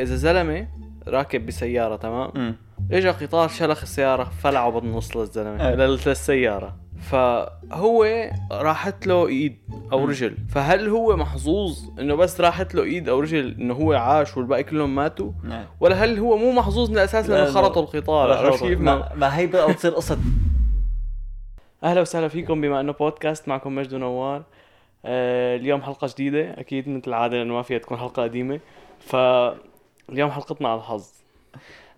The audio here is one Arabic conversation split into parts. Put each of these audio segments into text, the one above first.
إذا زلمة راكب بسيارة تمام؟ اجى قطار شلخ السيارة فلعه بالنص للزلمة إيه. لل- للسيارة. فهو راحت له إيد أو مم. رجل. فهل هو محظوظ إنه بس راحت له إيد أو رجل إنه هو عاش والباقي كلهم ماتوا؟ ولا هل هو مو محظوظ من الأساس لا، لأنه لا. خرطوا القطار؟ عرفت كيف؟ ما ما, ما هي بقى بتصير قصة. أهلا وسهلا فيكم بما إنه بودكاست معكم مجد ونوار. آه اليوم حلقة جديدة. أكيد مثل العادة لأنه ما فيها تكون حلقة قديمة. فاليوم حلقتنا على الحظ.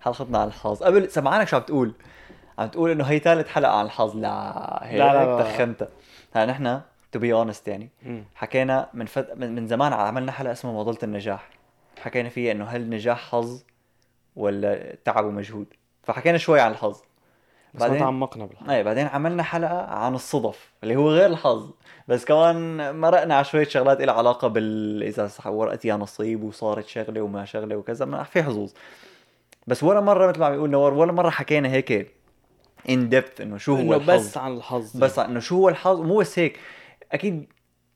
حلقتنا على الحظ. قبل سمعانك شو عم تقول؟ عم تقول إنه هي ثالث حلقة عن الحظ. لا هيك لا، لا، لا. تخنت هلا نحن to be honest يعني. حكينا من فت... من زمان عملنا حلقة اسمها معضلة النجاح. حكينا فيها إنه هل النجاح حظ ولا تعب ومجهود؟ فحكينا شوي عن الحظ. بعدين- تعمقنا بالحظ. أي بعدين عملنا حلقة عن الصدف اللي هو غير الحظ. بس كمان مرقنا على شوية شغلات لها علاقة بال صح- ورقت يا نصيب وصارت شغلة وما شغلة وكذا ما في حظوظ. بس ولا مرة مثل ما عم يقول نور ولا مرة حكينا هيك in depth إنه شو هو إنه الحظ. بس عن الحظ. بس إنه شو هو الحظ. مو بس هيك. أكيد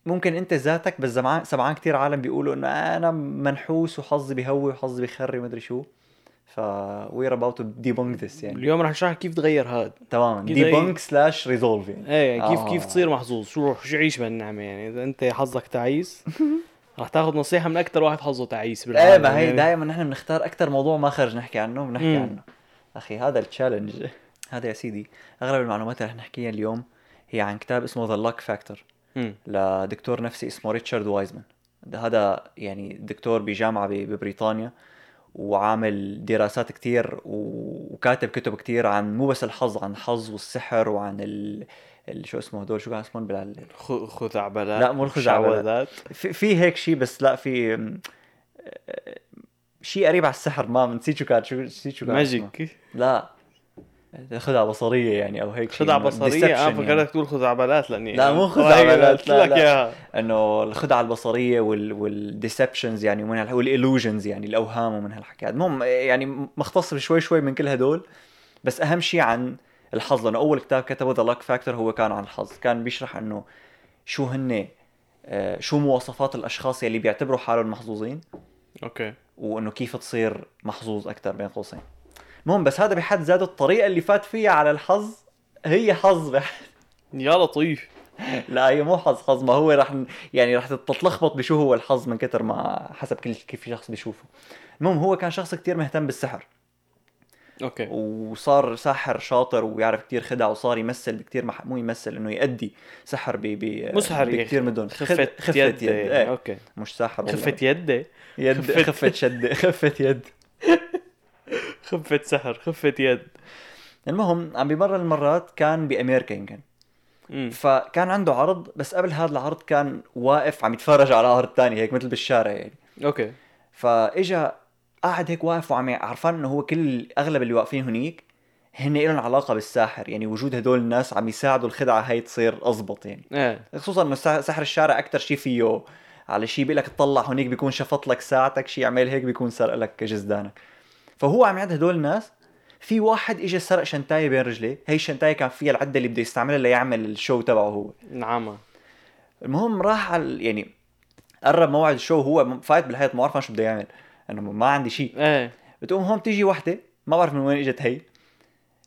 ممكن أنت ذاتك بس سمعان سمعان كثير عالم بيقولوا إنه أنا منحوس وحظي بهوي وحظي بيخري مدري شو. ف we're about to debunk this يعني. اليوم رح نشرح كيف تغير هذا. تماما كده debunk slash resolve يعني إيه كيف آه. كيف تصير محظوظ؟ شو شو عيش بهالنعمة يعني؟ إذا أنت حظك تعيس. رح تاخذ نصيحة من أكثر واحد حظه تعيس إيه بالعالم ما هي يعني. دائما نحن بنختار أكثر موضوع ما خرج نحكي عنه بنحكي مم. عنه. أخي هذا ال challenge هذا يا سيدي أغلب المعلومات اللي رح نحكيها اليوم هي عن كتاب اسمه The Luck Factor. لدكتور نفسي اسمه ريتشارد وايزمان. هذا يعني دكتور بجامعة ب- ببريطانيا. وعامل دراسات كتير وكاتب كتب كتير عن مو بس الحظ عن الحظ والسحر وعن ال... ال... شو اسمه هدول؟ شو كان اسمهم بال... خزعبلات. لا، مو الخزعبلات. في, في هيك شيء بس لا في م- شيء قريب على السحر ما نسيت شو كان شو نسيت شو كان. magic. لا. خدعة بصرية يعني أو هيك خدعة بصرية؟ آه يعني. فكرتك تقول خزعبلات لأني لا، مو خزعبلات، لا، لك لا. إياها. إنه الخدعه البصرية وال وال deceptions يعني ومن وال illusions يعني الأوهام ومن هالحكي المهم يعني مختص شوي شوي من كل هدول. بس أهم شيء عن الحظ لأنه أول كتاب كتبه The Luck Factor هو كان عن الحظ كان بيشرح إنه شو هن آه، شو مواصفات الأشخاص يلي بيعتبروا حالهم محظوظين okay. وإنه كيف تصير محظوظ أكثر بين قوسين. المهم بس هذا بحد ذاته الطريقة اللي فات فيها على الحظ هي حظ بحد يا لطيف. لا هي مو حظ حظ ما هو رح يعني رح تتلخبط بشو هو الحظ من كتر ما حسب كل كيف شخص بيشوفه. المهم هو كان شخص كتير مهتم بالسحر. okay. وصار ساحر شاطر ويعرف كتير خدع وصار يمثل بكتير مح... مو يمثل إنه يأدي سحر ب ب أخي. مدن. خفة خفة يد, يد, إيه. okay. مش ساحر. خفة يد. يد خفة- خفة شد خفة يد. خفة سحر خفة يد. المهم عم بمرة المرات كان بأمريكا يمكن. فكان عنده عرض بس قبل هذا العرض كان واقف عم يتفرج على عرض تاني هيك مثل بالشارع يعني. okay. فإجا قاعد هيك واقف وعم عرفان إنه هو كل أغلب اللي واقفين هنيك هن لهم علاقة بالساحر يعني وجود هدول الناس عم يساعدوا الخدعة هي تصير اضبط يعني. إيه. خصوصا إنه سحر الشارع أكثر شيء فيه على شيء بيقول لك تطلع هنيك بيكون شفط لك ساعتك شيء يعمل هيك بيكون سرق لك جزدانك. فهو عم يعد هدول الناس. في واحد اجى سرق شنتايه بين رجليه هي الشنتايه كان فيها العدة اللي بده يستعملها ليعمل ال show تبعه هو. نعم. المهم راح على يعني قرب موعد ال show هو فايت بالحيط ما عارف شو بده يعمل. انه ما عندي شيء إيه. بتقوم هون بتيجي وحدة ما بعرف من وين إجت هي.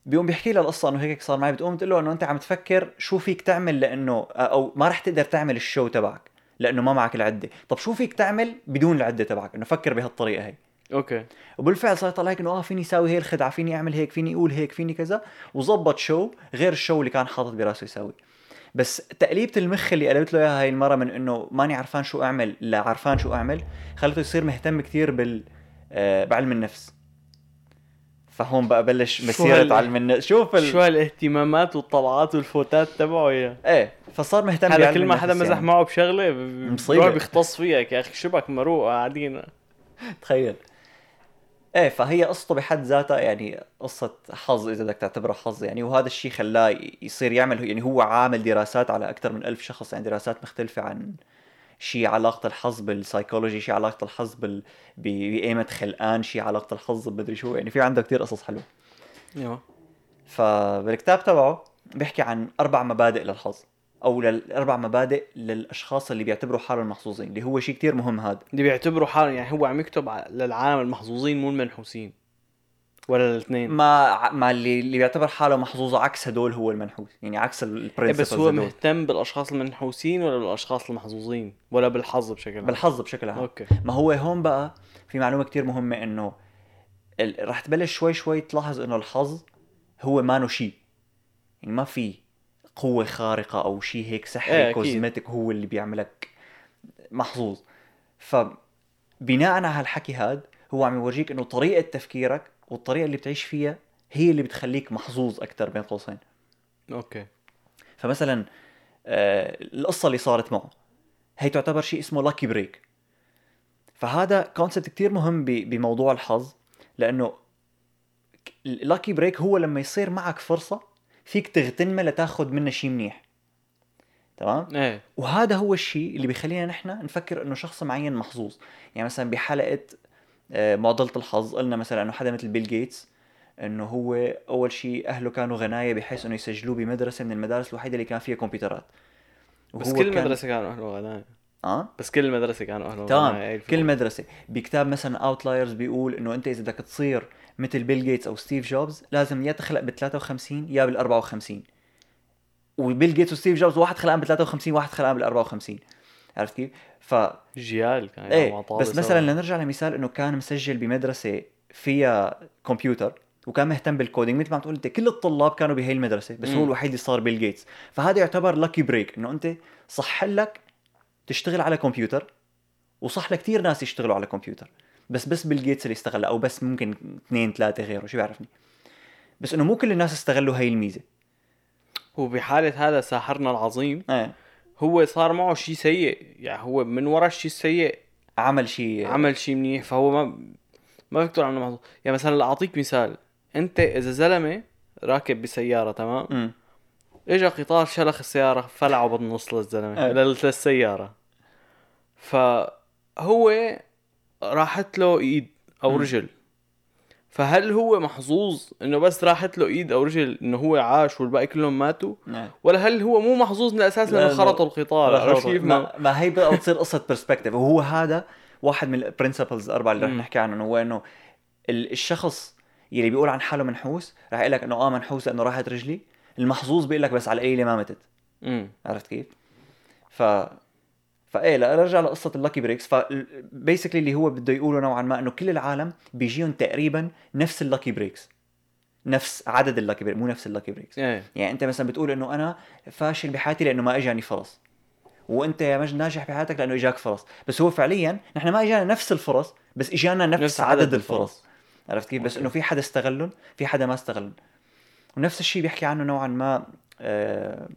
بيقوم بيحكي لها القصة إنه هيك صار معي. بتقوم تقول له إنه أنت عم تفكر شو فيك تعمل لأنه أو ما رح تقدر تعمل ال show تبعك لأنه ما معك العدة. طب شو فيك تعمل بدون العدة تبعك؟ إنه فكر بهالطريقة هي. okay. وبالفعل صار يطلع هيك إنه آه فيني أساوي هي الخدعة فيني أعمل هيك فيني أقول هيك فيني كذا وظبط show غير ال show اللي كان حاطط براسه يساوي. بس تقليبة المخ اللي قلبت له إياها هاي المرة من إنه ماني عرفان شو أعمل لا عرفان شو أعمل خلته يصير مهتم كتير بال آه بعلم النفس. فهون بقى بلش مسيرة علم النفس شوف ال... شو هالاهتمامات والطلعات والفوتات تبعه يا. إيه فصار مهتم هذا كل ما حدا مزح يعني. معه بشغلة ب- ب- مصيبة. بيختص فيك يا أخي شبك مروق قاعدين. تخيل. إيه فهي قصته بحد ذاتها يعني قصة حظ إذا بدك تعتبرها حظ يعني. وهذا الشيء خلاه يصير يعمل يعني هو عامل دراسات على أكثر من ألف شخص يعني دراسات مختلفة عن شيء علاقة الحظ بالسايكولوجي شيء علاقة الحظ بال بأيمتى خلقان شيء علاقة الحظ بمدري شو. يعني في عنده كتير قصص حلوة. أيوه. فبالكتاب تبعه بيحكي عن أربع مبادئ للحظ. أو للاربع مبادئ للأشخاص اللي بيعتبروا حالهم محظوظين اللي هو شيء كتير مهم هذا. اللي بيعتبروا حالهم يعني هو عم يكتب للعالم المحظوظين مو المنحوسين. ولا الاثنين ما ما اللي اللي بيعتبر حاله محظوظ عكس هدول هو المنحوس. يعني عكس إيه ال principles بس هو مهتم بالأشخاص المنحوسين ولا بالأشخاص المحظوظين؟ ولا بالحظ بشكل عام؟ بالحظ بشكل عام. okay. ما هو هون بقى في معلومة كتير مهمة إنه ال- رح تبلش شوي شوي تلاحظ إنه الحظ هو ما شيء. يعني ما في قوة خارقة أو شيء هيك سحري أكيد. cosmic هو اللي بيعملك محظوظ. فبناء على هالحكي هاد هو عم يورجيك إنه طريقة تفكيرك والطريقة اللي بتعيش فيها هي اللي بتخليك محظوظ أكثر بين قوسين. okay. فمثلا آه، القصة اللي صارت معه هي تعتبر شيء اسمه lucky break فهذا concept كتير مهم بموضوع الحظ لأنه ال lucky break هو لما يصير معك فرصة فيك تغتنمها لتاخذ منها شيء منيح. تمام؟ إيه. وهذا هو الشيء اللي بيخلينا نحن نفكر إنه شخص معين محظوظ يعني مثلا بحلقة آه، معضلة الحظ قلنا مثلا إنه حدا مثل بيل جيتس إنه هو أول شيء أهله كانوا غناية بحيث إنه يسجلوه بمدرسة من المدارس الوحيدة اللي كان فيها كمبيوترات. بس كل كان- مدرسه كانوا أهله غناية. آه؟ بس كل المدرسة كانوا أهله تمام. كل مدرسه بكتاب مثلا Outliers بيقول إنه أنت إذا بدك تصير مثل بيل جيتس أو ستيف جوبز لازم يا تخلق بال 53 يا بال 54 وبيل جيتس وستيف جوبز واحد خلقان بال 53 واحد خلقان بال 54 عرفت كيف؟ ف جيال كان إيه بس سوا. مثلا لنرجع لمثال إنه كان مسجل بمدرسة فيها كمبيوتر وكان مهتم بال coding مثل ما عم تقول أنت كل الطلاب كانوا بهي المدرسة بس هو مم. الوحيد اللي صار بيل جيتس فهذا يعتبر lucky break إنه أنت صحلك تشتغل على كمبيوتر وصحله كثير ناس يشتغلوا على كمبيوتر بس بس بيل جيتس اللي استغلها أو بس ممكن اثنين ثلاثة غيره شو بيعرفني؟ بس إنه مو كل الناس استغلوا هي الميزة. هو بحالة هذا ساحرنا العظيم. إيه. هو صار معه شيء سيء يعني هو من ورا الشيء السيء عمل شيء عمل شيء منيح فهو ما ما بيقدر عنه محظوظ يعني مثلا لاعطيك مثال. أنت إذا زلمة راكب بسيارة تمام؟ امم اجى قطار شلخ السيارة فلعه بالنص للزلمة إيه. لل- للسيارة. فهو راحت له ايد أو. رجل فهل هو محظوظ انه بس راحت له ايد أو رجل انه هو عاش والباقي كلهم ماتوا إيه. ولا هل هو مو محظوظ من الاساس لا، لأنه لا. خرطوا القطار عرفت كيف ما ما, هي بقى تصير قصة برسبكتيف وهو هذا واحد من ال principles الاربعه اللي رح. نحكي عنهم هو إنه ال- الشخص يلي بيقول عن حاله منحوس رح يقول لك إنه آه منحوس لأنه راحت رجلي المحظوظ بيقول لك بس على القليلة ما متت عرفت كيف؟ ف فإيه لا نرجع لقصة ال lucky breaks ف basically اللي هو بده يقوله نوعا ما إنه كل العالم بيجيهم تقريبا نفس ال lucky breaks نفس عدد ال lucky breaks مو نفس ال lucky breaks إيه. يعني أنت مثلا بتقول إنه أنا فاشل بحياتي لأنه ما إجاني فرص. وأنت يا مجد ناجح بحياتك لأنه إجاك فرص. بس هو فعليا نحن ما إجانا نفس الفرص بس إجانا نفس, نفس عدد, عدد الفرص. عرفت كيف؟ بس. إنه في حدا استغلهم في حدا ما استغلهم. ونفس الشيء بيحكي عنه نوعا ما آه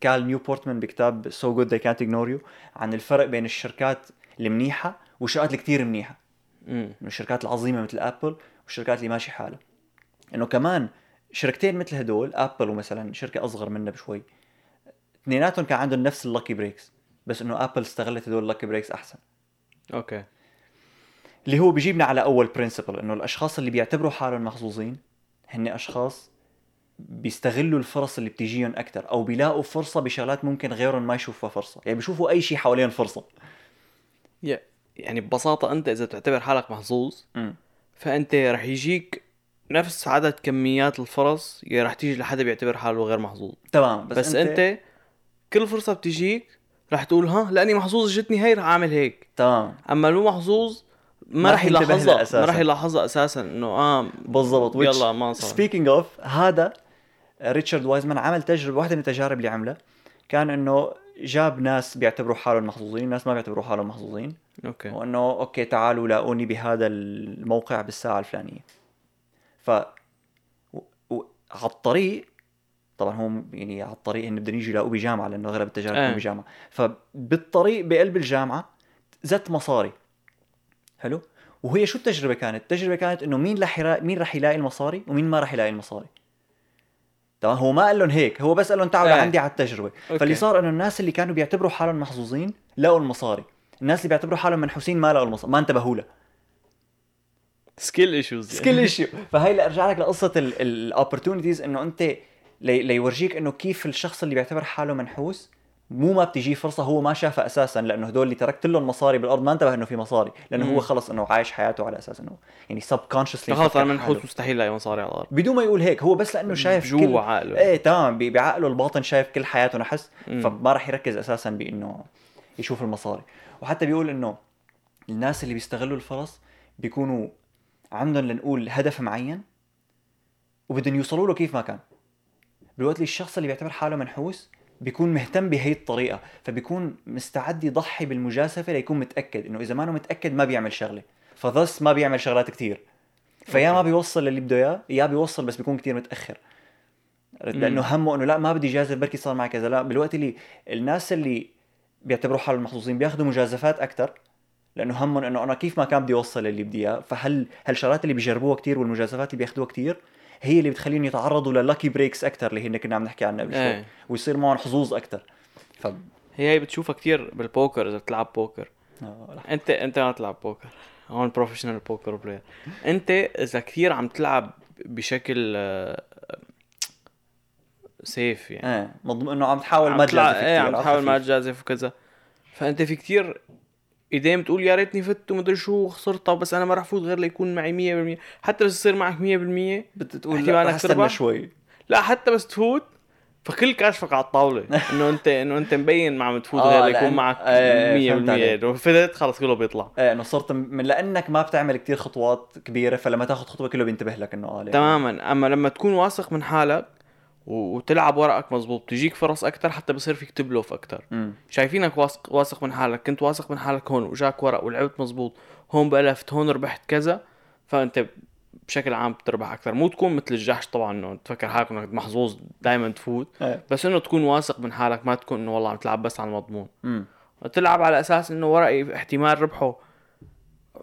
كال نيوبورت من بكتاب So Good they can't ignore you عن الفرق بين الشركات المنيحة والشركات اللي كثير منيحه انه الشركات العظيمة مثل ابل والشركات اللي ماشي حالها. إنه كمان شركتين مثل هدول ابل ومثلا شركة أصغر منها بشوي اثنيناتهم كان عندهم نفس ال lucky breaks بس إنه ابل استغلت هدول ال lucky breaks أحسن. okay. اللي هو بيجيبنا على أول principle إنه الأشخاص اللي بيعتبروا حالهم محظوظين هن أشخاص بيستغلوا الفرص اللي بتجيهم أكثر أو بيلاقوا فرصة بشغلات ممكن غيرهم ما يشوفوها فرصة. يعني بيشوفوا أي شيء حوالين فرصة. يعني ببساطة أنت إذا تعتبر حالك محظوظ فأنت رح يجيك نفس عدد كميات الفرص يلي رح تيجي لحدا بيعتبر حاله غير محظوظ. تمام بس, بس, انت, أنت كل فرصة بتجيك رح تقول ها لأني محظوظ جتني هي رح أعمل هيك. تمام. أما المو محظوظ ما, ما رح يلاحظها. ما رح يلاحظها أساسا إنه آه بالضبط يلا ما صار. speaking of هذا ريتشارد وايزمان عمل تجربة واحدة من التجارب اللي عملها كان إنه جاب ناس بيعتبروا حالهم محظوظين ناس ما بيعتبروا حالهم محظوظين okay. وإنه okay تعالوا لاقوني بهذا الموقع بالساعة الفلانية. ف و... و... على الطريق طبعا هو يعني على الطريق ان بدهم يجوا يلاقوه بجامعه لأنه أغلب التجارب آه. بجامعة. فبالطريق بقلب الجامعة زت مصاري. حلو؟ وهي شو التجربة كانت؟ التجربة كانت إنه مين رح. مين رح يلاقي المصاري ومين ما رح يلاقي المصاري. تمام؟ هو ما قال لهم هيك هو بس قال لهم تعالوا آه. لعندي على التجربة. أوكي. فاللي صار إنه الناس اللي كانوا بيعتبروا حالهم محظوظين لقوا المصاري. الناس اللي بيعتبروا حالهم منحوسين ما لقوا المصاري ما انتبهوا لها skill issues skill issue فهي لارجع لك لقصة ال opportunities إنه أنت لي- ليورجيك إنه كيف الشخص اللي بيعتبر حاله منحوس مو ما بتجيه فرصة هو ما شافها أساسا لأنه هدول اللي تركت لهم مصاري بالأرض ما انتبه إنه في مصاري لأنه مم. هو خلص إنه عايش حياته على أساس إنه يعني subconsciously خلص أنا منحوس مستحيل الاقي مصاري على الأرض. بدون ما يقول هيك هو بس لأنه شايف كل جوا عقله. إيه تمام ب- بعقله الباطن شايف كل حياته نحس. فما راح يركز أساسا بإنه يشوف المصاري. وحتى بيقول إنه الناس اللي بيستغلوا الفرص بيكونوا عندهم لنقول هدف معين وبدهم يوصلوا له كيف ما كان. بالوقت اللي الشخص اللي بيعتبر حاله منحوس بيكون مهتم بهي الطريقة فبيكون مستعد يضحي بالمجازفة ليكون متأكد إنه إذا ما انه متأكد ما بيعمل شغلة. فذس ما بيعمل شغلات كتير. فيا ما بيوصل للي بده إياه يا بيوصل بس بيكون كتير متأخر. لأنه همه إنه لا ما بدي جازف بركي صار معي كذا. لا بالوقت اللي الناس اللي بيعتبروا حالهم محظوظين بياخذوا مجازفات أكثر لأنه همهم إنه أنا كيف ما كان بدي أوصل للي بدي إياه فهل هالشغلات اللي بيجربوها كتير والمجازفات اللي بياخذوها كتير هي اللي بتخليهم يتعرضوا لل lucky breaks أكثر اللي هن كنا عم نحكي عنها قبل شوي إيه. ويصير معهم حظوظ أكثر ف هي هي بتشوفها كتير بالبوكر إذا بتلعب بوكر آه، أنت أنت ما تلعب بوكر هون professional poker player أنت إذا كثير عم تلعب بشكل آه، سيف يعني. إيه مضمون إنه عم تحاول ما تجازف إيه عم تحاول ما. تجازف وكذا فأنت في كتير ايدين بتقول يا ريتني فت ومدري شو خسرتها بس أنا ما راح فوت غير ليكون معي 100% حتى بس يصير معك 100% بتقول لا رح استنى. شوي لا حتى بس تفوت فكل كاشفك على الطاولة إنه أنت إنه أنت مبين ما عم تفوت آه، غير ليكون لأن- معك إيه، فهمت 100% عليك. لو فتت خلص كله بيطلع إيه إنه صرت من لأنك ما بتعمل كتير خطوات كبيرة فلما تاخذ خطوة كله بينتبه لك إنه آه. تماما أما لما تكون واثق من حالك وتلعب ورقك مزبوط تجيك فرص أكثر حتى بصير فيك تبلوف أكثر شايفينك واثق واثق من حالك كنت واثق من حالك هون وجاك ورق ولعبت مزبوط هون بلفت هون ربحت كذا فأنت بشكل عام بتربح أكثر مو تكون مثل الجحش طبعا إنه تفكر حالك إنك محظوظ دائما تفوت إيه. بس إنه تكون واثق من حالك ما تكون إنه والله عم تلعب بس على المضمون. امم تلعب على أساس إنه ورقي احتمال ربحه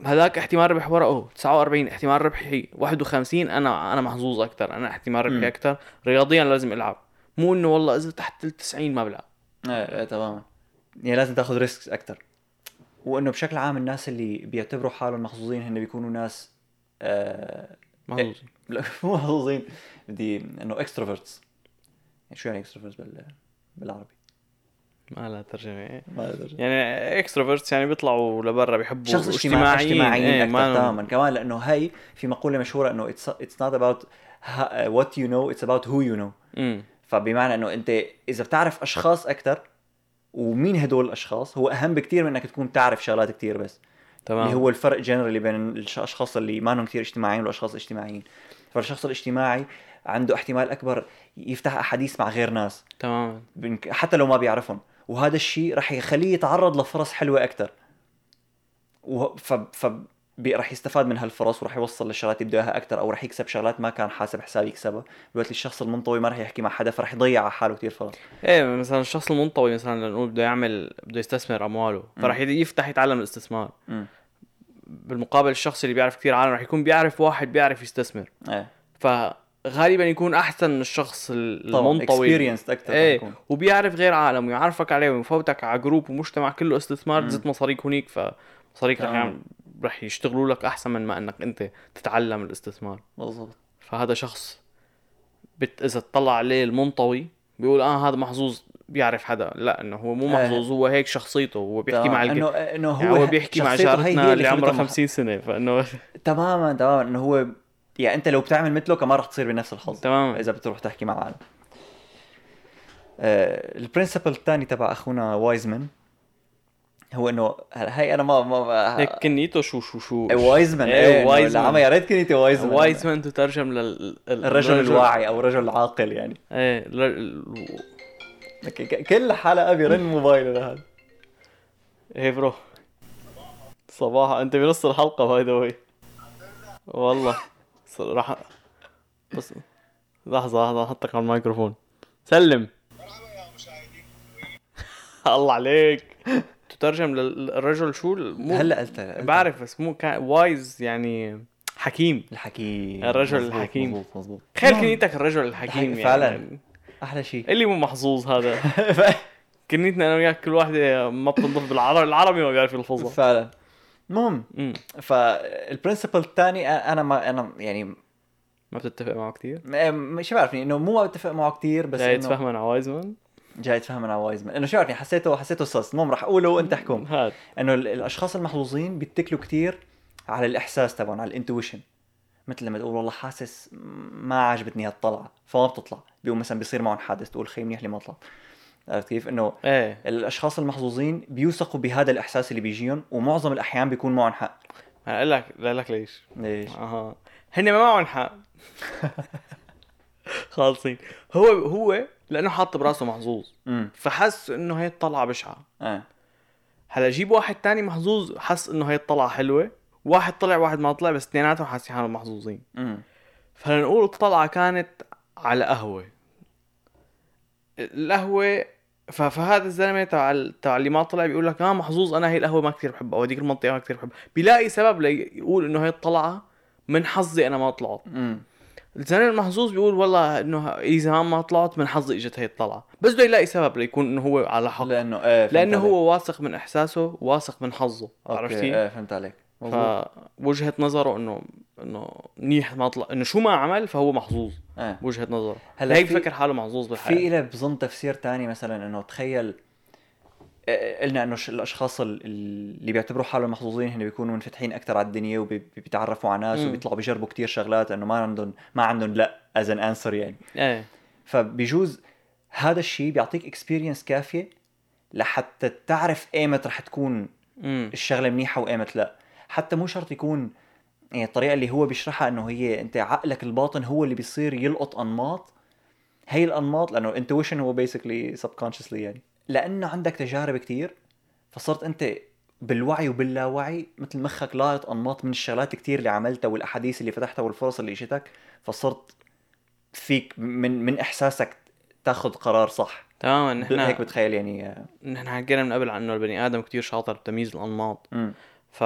هذاك احتمال ربح ورقه. 49 احتمال ربحي 51 أنا أنا محظوظ أكثر أنا احتمال. ربحي أكثر رياضيا لازم ألعب. مو إنه والله إذا تحت ال 90 ما بلعب. إيه إيه تماما. يعني لازم تاخذ risk أكثر وانه بشكل عام الناس اللي بيعتبروا حالهم محظوظين هن بيكونوا ناس آه محظوظ لا مو محظوظين. بدي إنه extroverts شو يعني extroverts بال بالعربي؟ ما لها ترجمة. ما أدري. يعني اكستروفرتس يعني بيطلعوا لبرا بيحبوا شخص اجتماعي اجتماعيين. إيه، أكثر ما تماما. كمان لأنه هي في مقولة مشهورة إنه about ha- what you know it's about who you know. امم فبمعنى إنه أنت إذا بتعرف أشخاص أكثر ومين هدول الأشخاص؟ هو أهم بكثير من إنك تكون تعرف شغلات كثير بس. تمام. اللي هو الفرق جنرالي بين الأشخاص اللي ما كثير اجتماعيين والأشخاص الاجتماعيين. فالشخص الاجتماعي عنده احتمال أكبر يفتح أحاديث مع غير ناس. تماما. بن- حتى لو ما بيعرفهم. وهذا الشيء رح يخليه يتعرض لفرص حلوة أكثر و... ف... ف... رح يستفاد من هالفرص ورح يوصل للشغلات اللي بده اياها أكثر أو رح يكسب شغلات ما كان حاسب حساب يكسبها. بالوقت الشخص المنطوي ما رح يحكي مع حدا فرح يضيع على حاله كثير فرص. إيه مثلا الشخص المنطوي مثلا لنقول بده يعمل بده يستثمر أمواله فراح يفتح يتعلم الاستثمار. امم بالمقابل الشخص اللي بيعرف كثير عالم رح يكون بيعرف واحد بيعرف يستثمر. إيه. فغالبا يكون أحسن من الشخص المنطوي أكثر إيه. وبيعرف غير عالم ويعرفك عليه ويفوتك على جروب ومجتمع كله استثمار. تزت مصاريك هنيك فمصاريك رح. يعمل رح يشتغلوا لك أحسن من ما إنك أنت تتعلم الاستثمار بالضبط فهذا شخص بت... إذا تطلع عليه المنطوي بيقول آه هذا محظوظ بيعرف حدا لا إنه هو مو إيه. محظوظ هو هيك شخصيته هو بيحكي. مع الك... انه إنه هو, يعني هو بيحكي مع جارتنا اللي عمرها مح- 50 سنة فإنه تماما تماما إنه هو يعني انت لو بتعمل مثله كمان رح تصير بنفس الحظ. تماما إذا بتروح تحكي مع عالم آه ال principle الثاني تبع أخونا وايزمان هو إنه هلا هي أنا ما ما هيك كنيته شو شو شو؟ إيه، وايزمان إيه، إيه وايزمان. وايزمان يا ريت كنيتي وايزمان وايزمان تترجم لل ال- الرجل الواعي أو الرجل العاقل يعني. إيه كل حلقة بيرن موبايله لهذا. إيه bro. صباح. أنت بنص الحلقة by the way والله. ص- راح بس لحظة لحظة احطك على الميكروفون. سلم. الله عليك. تترجم للرجل شو؟ مو هلا قلت بعرف بس مو كان wise يعني حكيم. الحكيم. الرجل مزبوط، الحكيم. مزبوط مزبوط تخيل نعم. كنيتك الرجل الحكيم يعني فعلاً. أحلى شيء. اللي مو محظوظ هذا. كنيتنا أنا وياك كل واحدة ما بتنلفظ بالعربي العربي ما بيعرف يلفظها. فعلا. المهم. فال principle الثاني أنا ما أنا يعني ما بتتفق معه كثير مش بعرفني إنه مو ما بتفق معه كثير بس لا إنه يتفهمن على وايزمان جاي تفهم من وايزمان إنه شو عرفني حسيته حسيته sus المهم رح أقوله وأنت احكم. هاد إنه ال- الأشخاص المحظوظين بيتكلوا كتير على الإحساس تبعهم على ال intuition. مثل لما تقول والله حاسس ما عجبتني هالطلعة فما بتطلع. بيقوم مثلا بيصير معهم حادث تقول خي منيح لي ما طلعت. عرفت كيف؟ إنه إيه. الأشخاص المحظوظين بيوثقوا بهذا الإحساس اللي بيجيهم ومعظم الأحيان بيكون معهم حق. أقول لك أقول لك ليش. ليش؟ أها. هن ما معهم حق. خالصين. هو هو لأنه حاط براسه محظوظ. فحس إنه هي الطلعة بشعة. آه. هلا جيب واحد تاني محظوظ حس إنه هي الطلعة حلوة. واحد طلع واحد ما طلع بس اثنيناتهم حاسين حالهم محظوظين. فلنقول الطلعة كانت على قهوة. القهوة فهذا الزلمة تبع تبع اللي ما طلع بيقول لك آه محظوظ أنا هي القهوة ما كثير بحبها أو هذيك المنطقة ما كثير بحبها. بيلاقي سبب ليقول إنه هي الطلعة من حظي أنا ما طلعت. الزلمة المحظوظ بيقول والله إنه إذا ما طلعت من حظي إجت هي الطلعة. بس بده يلاقي سبب ليكون إنه هو على حق. لأنه إيه لأنه عليك. هو واثق من إحساسه واثق من حظه عرفتي؟ إيه فهمت عليك. فوجهة نظره إنه إنه منيح ما طلع إنه شو ما عمل فهو محظوظ. إيه بوجهه نظره. هلا هيك بفكر حاله محظوظ بالحياة. في له بظن تفسير تاني مثلا إنه تخيل آه، قلنا إنه الأشخاص ال- اللي بيعتبروا حالهم محظوظين هن بيكونوا منفتحين أكثر على الدنيا وبيتعرفوا على ناس مم. وبيطلعوا بيجربوا كتير شغلات إنه ما عندهم ما عندهم لأ as an answer يعني. إيه. فبيجوز هذا الشيء بيعطيك experience كافية لحتى تعرف إيمت رح تكون امم الشغلة منيحة وإيمت لأ. حتى مو شرط يكون يعني الطريقة اللي هو بيشرحها إنه هي أنت عقلك الباطن هو اللي بيصير يلقط أنماط. هي الأنماط لأنه انتويشن هو بيسكلي سبكونشسلي يعني. لأنه عندك تجارب كتير فصرت أنت بالوعي وباللاوعي مثل مخك لاقط أنماط من الشغلات كتير اللي عملتها والأحاديث اللي فتحتها والفرص اللي اجتك فصرت فيك من من إحساسك تاخذ قرار صح. تماما هيك نحن بتخيل يعني آه، نحن حكينا من قبل عن إنه البني آدم كتير شاطر بتمييز الأنماط. ف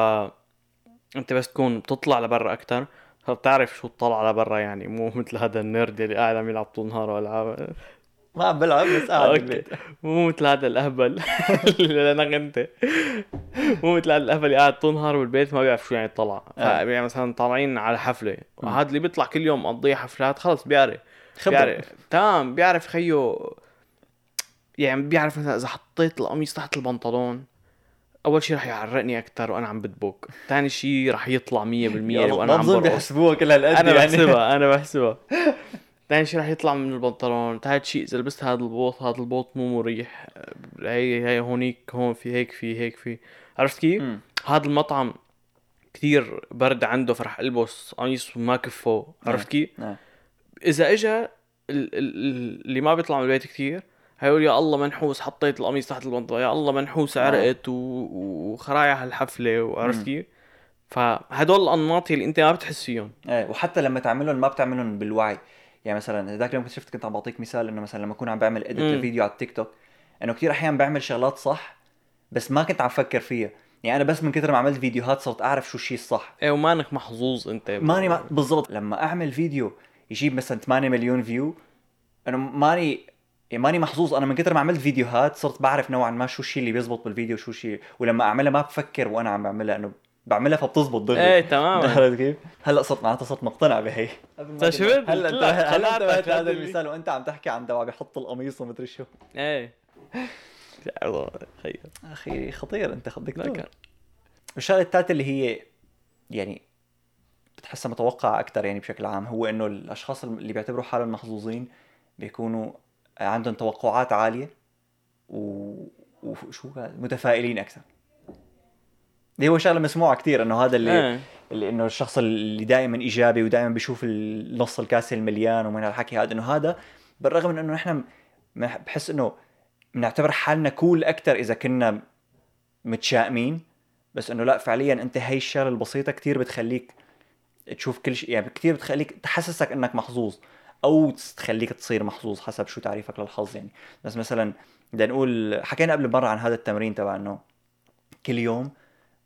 انت بس تكون بتطلع لبرا أكثر فبتعرف شو تطلع لبرا يعني مو مثل هذا النيرد اللي قاعد عم يلعب طول نهاره العاب ما عم بلعب بس قاعد بالبيت. مو مثل هذا الأهبل اللي أنا أنت. مو مثل هذا الأهبل اللي قاعد طول نهاره بالبيت ما بيعرف شو يعني طلع آه. يعني مثلا طالعين على حفلة. وهذا اللي بيطلع كل يوم مقضيها حفلات خلص بيعرف. خبر بيعرف. تمام بيعرف خيو يعني بيعرف مثلا إذا حطيت القميص تحت البنطلون. أول شيء رح يعرقني أكثر وأنا عم بدبك ثاني شيء رح يطلع 100% وأنا عم بظن بيحسبوها كل هالقد أنا يعني. بحسبها أنا بحسبها ثاني شيء رح يطلع من البنطلون ثالث شيء إذا لبست هذا البوط هذا البوط مو مريح هي هي هونيك هون في هيك في هيك في عرفت كيف؟ هذا المطعم كثير برد عنده فرح ألبس قميص ما كفه عرفت كيف؟ نعم. إذا اجى ال- ال- ال- اللي ما بيطلع من البيت كثير هيقول يا الله منحوس حطيت القميص تحت البنطلون يا الله منحوس آه. عرقت و- وخرايا هالحفله وعرفت. كيف؟ فهدول الأنماط اللي أنت ما بتحس فيهم إيه وحتى لما تعملهم ما بتعملهم بالوعي يعني مثلا ذاك اليوم كنت شفت كنت عم بعطيك مثال إنه مثلا لما أكون عم بعمل اديت. لفيديو على التيك توك إنه كثير احيان بعمل شغلات صح بس ما كنت عم فكر فيها يعني أنا بس من كثر ما عملت فيديوهات صرت أعرف شو الشيء الصح إيه ومانك محظوظ أنت ماني مع... بالضبط لما أعمل فيديو يجيب مثلا 8 مليون فيو أنا ماني ماني محظوظ. أنا من كثر ما عملت فيديوهات صرت بعرف نوعا ما شو الشيء اللي بيزبط بالفيديو شو الشيء ولما أعملها ما بفكر وأنا عم بعملها إنه بعملها فبتزبط دغري. إيه تماما. عرفت كيف؟ هلأ صرت معناتها صرت مقتنع بهي. طيب شفت؟ هلأ انت لا، هلا انتبهت لهذا هذا المثال وأنت عم تحكي عن تبع بيحط القميص ومدري شو. إيه. يا الله خير. أخي خطير. أنت خدك الشغلة الثالثه اللي هي يعني بتحسها متوقعة أكثر يعني بشكل عام هو إنه الأشخاص اللي بيعتبروا حالهم محظوظين بيكونوا عندهم توقعات عالية و... وشو؟ متفائلين أكثر. اللي هو شغلة مسموعة كثير إنه هذا اللي إيه. اللي إنه الشخص اللي دائما إيجابي ودائما بيشوف النص الكاسه المليان ومن هالحكي هذا إنه هذا بالرغم من إنه نحن بحس إنه بنعتبر حالنا كول أكثر إذا كنا متشائمين بس إنه لا فعليا أنت هي الشغلة البسيطة كثير بتخليك تشوف كل شيء يعني كثير بتخليك تحسسك إنك محظوظ. أو تخليك تصير محظوظ حسب شو تعريفك للحظ يعني. بس مثلا بدنا نقول حكينا قبل مرة عن هذا التمرين تبع إنه كل يوم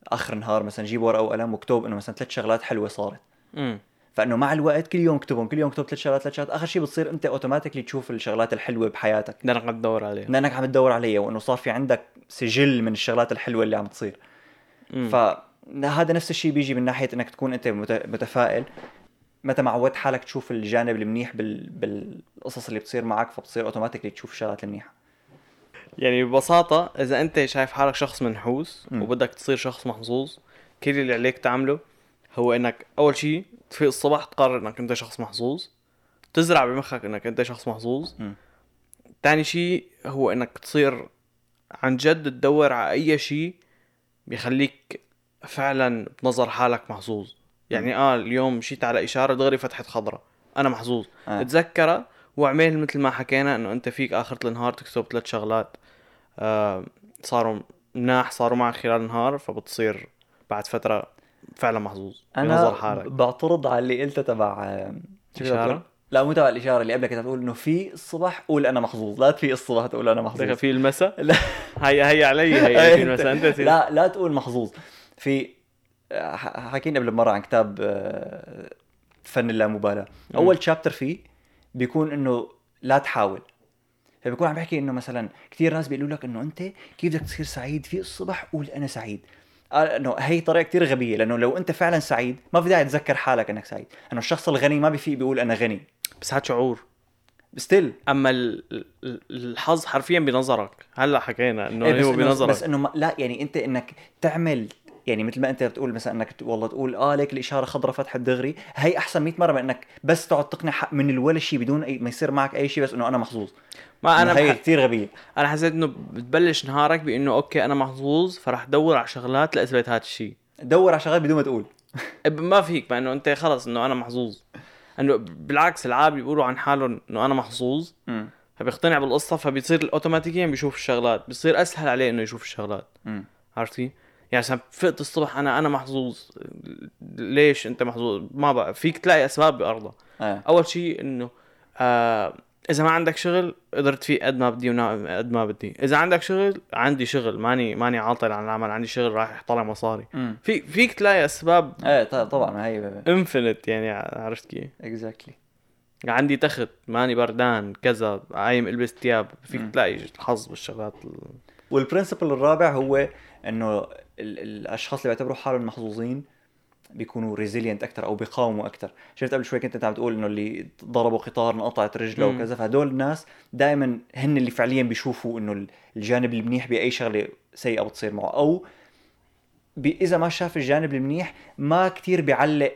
آخر النهار مثلا جيب ورقة وقلم وأكتب إنه مثلا ثلاث شغلات حلوة صارت. امم فإنه مع الوقت كل يوم أكتبهم كل يوم أكتب ثلاث شغلات ثلاث شغلات آخر شيء بتصير أنت اوتوماتيكلي تشوف الشغلات الحلوة بحياتك. بدنا نقعد ندور عليه لانك عم تدور عليها وإنه صار في عندك سجل من الشغلات الحلوة اللي عم تصير. مم. فهذا نفس الشيء بيجي من ناحية إنك تكون أنت مت- متفائل. متى ما عودت حالك تشوف الجانب المنيح بال... بالقصص اللي بتصير معك فبتصير اوتوماتيكلي تشوف الشغلات المنيحة يعني ببساطة إذا أنت شايف حالك شخص منحوس مم. وبدك تصير شخص محظوظ كل اللي عليك تعمله هو إنك أول شيء تفيق الصبح تقرر إنك أنت شخص محظوظ تزرع بمخك إنك أنت شخص محظوظ. تاني شيء هو إنك تصير عن جد تدور على أي شيء بيخليك فعلا بنظر حالك محظوظ يعني آه اليوم مشيت على إشارة دغري فتحت خضراء أنا محظوظ. آه. تذكرها واعمل مثل ما حكينا إنه أنت فيك آخر النهار تكتب ثلاث شغلات. آه صاروا مناح صاروا معك خلال النهار فبتصير بعد فترة فعلا محظوظ أنا بنظر حالك. بعترض على اللي قلته تبع آه،؟ تقول؟ لا مو تبع الإشارة اللي قبلك كنت تقول إنه في الصبح قول أنا محظوظ. لا في الصبح تقول أنا محظوظ. في المساء؟ لا. هي هي علي هي في المساء. أنت لا لا تقول محظوظ. في حكينا قبل مرة عن كتاب آه، فن اللامبالاة. أول شابتر فيه بيكون إنه لا تحاول. فبيكون عم بحكي إنه مثلا كثير ناس بيقولوا لك إنه أنت كيف بدك تصير سعيد؟ في الصبح قول أنا سعيد. قال إنه هي طريقة كثير غبية لأنه لو أنت فعلا سعيد ما في داعي تذكر حالك إنك سعيد. إنه الشخص الغني ما بيفيق بيقول أنا غني. بس هاد شعور. still أما ال- ال- الحظ حرفيا بنظرك. هلأ حكينا إنه إيه بس هو بنظرك. بس إنه ما لا يعني أنت إنك تعمل يعني مثل ما انت بتقول مثلا انك والله تقول آه ليك الإشارة خضراء فتحت دغري. هي أحسن 100 مرة من انك بس تقعد تقنع حالك من الولا شيء بدون اي ما يصير معك أي شيء بس إنه أنا محظوظ. ما أنا هي بح... كثير غبية. أنا حسيت إنه بتبلش نهارك بإنه okay أنا محظوظ فرح دور على شغلات لاثبت هذا الشيء دور على شغلات بدون ما تقول. ما فيك مع إنه أنت خلص إنه أنا محظوظ. إنه بالعكس العاب بيقولوا عن حالهم إنه أنا محظوظ. امم فبيقتنع بالقصة فبيصير اوتوماتيكيا بيشوف الشغلات. بيصير أسهل عليه إنه يشوف الشغلات. عرفتي؟ يعني مثلا فقت الصبح أنا أنا محظوظ. ليش أنت محظوظ؟ ما بقى فيك تلاقي أسباب بارضها آه. أول شيء إنه آه إذا ما عندك شغل قدرت فيه قد ما بدي قد ما بدي. إذا عندك شغل عندي شغل. ماني ماني عاطل عن العمل عندي شغل راح يطلع مصاري. في فيك تلاقي أسباب إيه طبعا هي infinite يعني عرفت كيف؟ exactly عندي تخت ماني بردان كذا عايم ألبس ثياب. فيك مم. تلاقي الحظ بالشغلات ال- وال principle الرابع هو إنه ال- الأشخاص اللي بيعتبروا حالهم محظوظين بيكونوا resilient أكثر أو بيقاوموا أكثر شفت قبل شوي كنت أنت عم تقول إنه اللي ضربوا قطار انقطعت رجله. وكذا فهدول الناس دائما هن اللي فعليا بيشوفوا إنه الجانب المنيح بأي شغلة سيئة بتصير معه. أو إذا ما شاف الجانب المنيح ما كتير بيعلق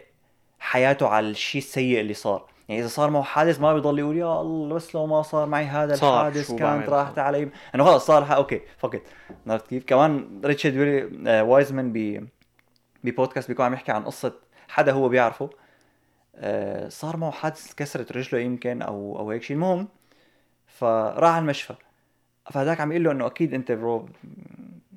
حياته على الشيء السيء اللي صار. يعني إذا صار معه حادث ما بيضل يقول يا الله بس لو ما صار معي هذا صار، الحادث كانت؟ راحت علي. إنه خلص صار ح- okay fuck it عرفت كيف؟ كمان ريتشارد ويلي آه وايزمان ب ببودكاست بيكون عم يحكي عن قصة حدا هو بيعرفه. آه صار معه حادث كسرت رجله يمكن أو أو هيك شيء المهم فراح على المشفى. فهذاك عم يقول له إنه أكيد أنت برو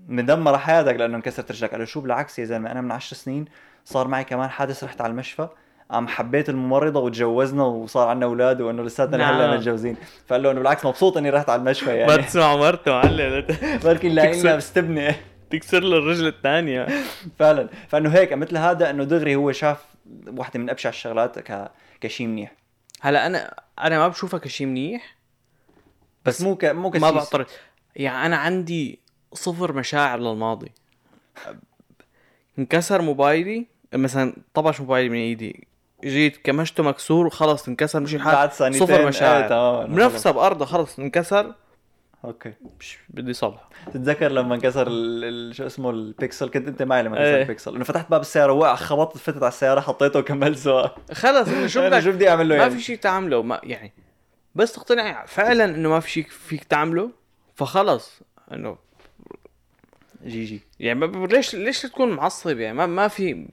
مدمر حياتك لأنه انكسرت رجلك. قال له شو بالعكس يا زلمة أنا من عشر سنين صار معي كمان حادث رحت على المشفى. قام حبيت الممرضة وتجوزنا وصار عندنا أولاد وإنه لساتنا نعم. هلا متجوزين. فقال له إنه بالعكس مبسوط إني رحت على المشفى ما يعني تسمع مرته معلم. بركي لاقينا. بستبني. تكسر له الرجل الثانية. فعلا. فإنه هيك مثل هذا إنه دغري هو شاف واحدة من أبشع الشغلات ك... كشيء منيح. هلأ أنا أنا ما بشوفها كشيء منيح. بس مو ك... مو ما بعترض يعني أنا عندي صفر مشاعر للماضي. انكسر موبايلي مثلا طبش موبايلي من إيدي. جيت كمشته مكسور وخلص انكسر مش الحال بعد ثانيتين صفر مشاعر. تمام بنفسها بارضها خلص انكسر. okay. مش بدي صلح. تتذكر لما انكسر. شو اسمه البيكسل؟ كنت أنت معي لما انكسر إيه. البيكسل. انه فتحت باب السيارة وقع خبطت فتت على السيارة حطيته وكملت سواق خلص انه شو بدك؟ شو بدي أعمل له ما يعني؟ في شيء تعمله ما يعني. بس تقتنع فعلا إنه ما في شيء فيك تعمله فخلص. إنه GG. يعني ما ليش ليش تكون معصب يعني؟ ما ما في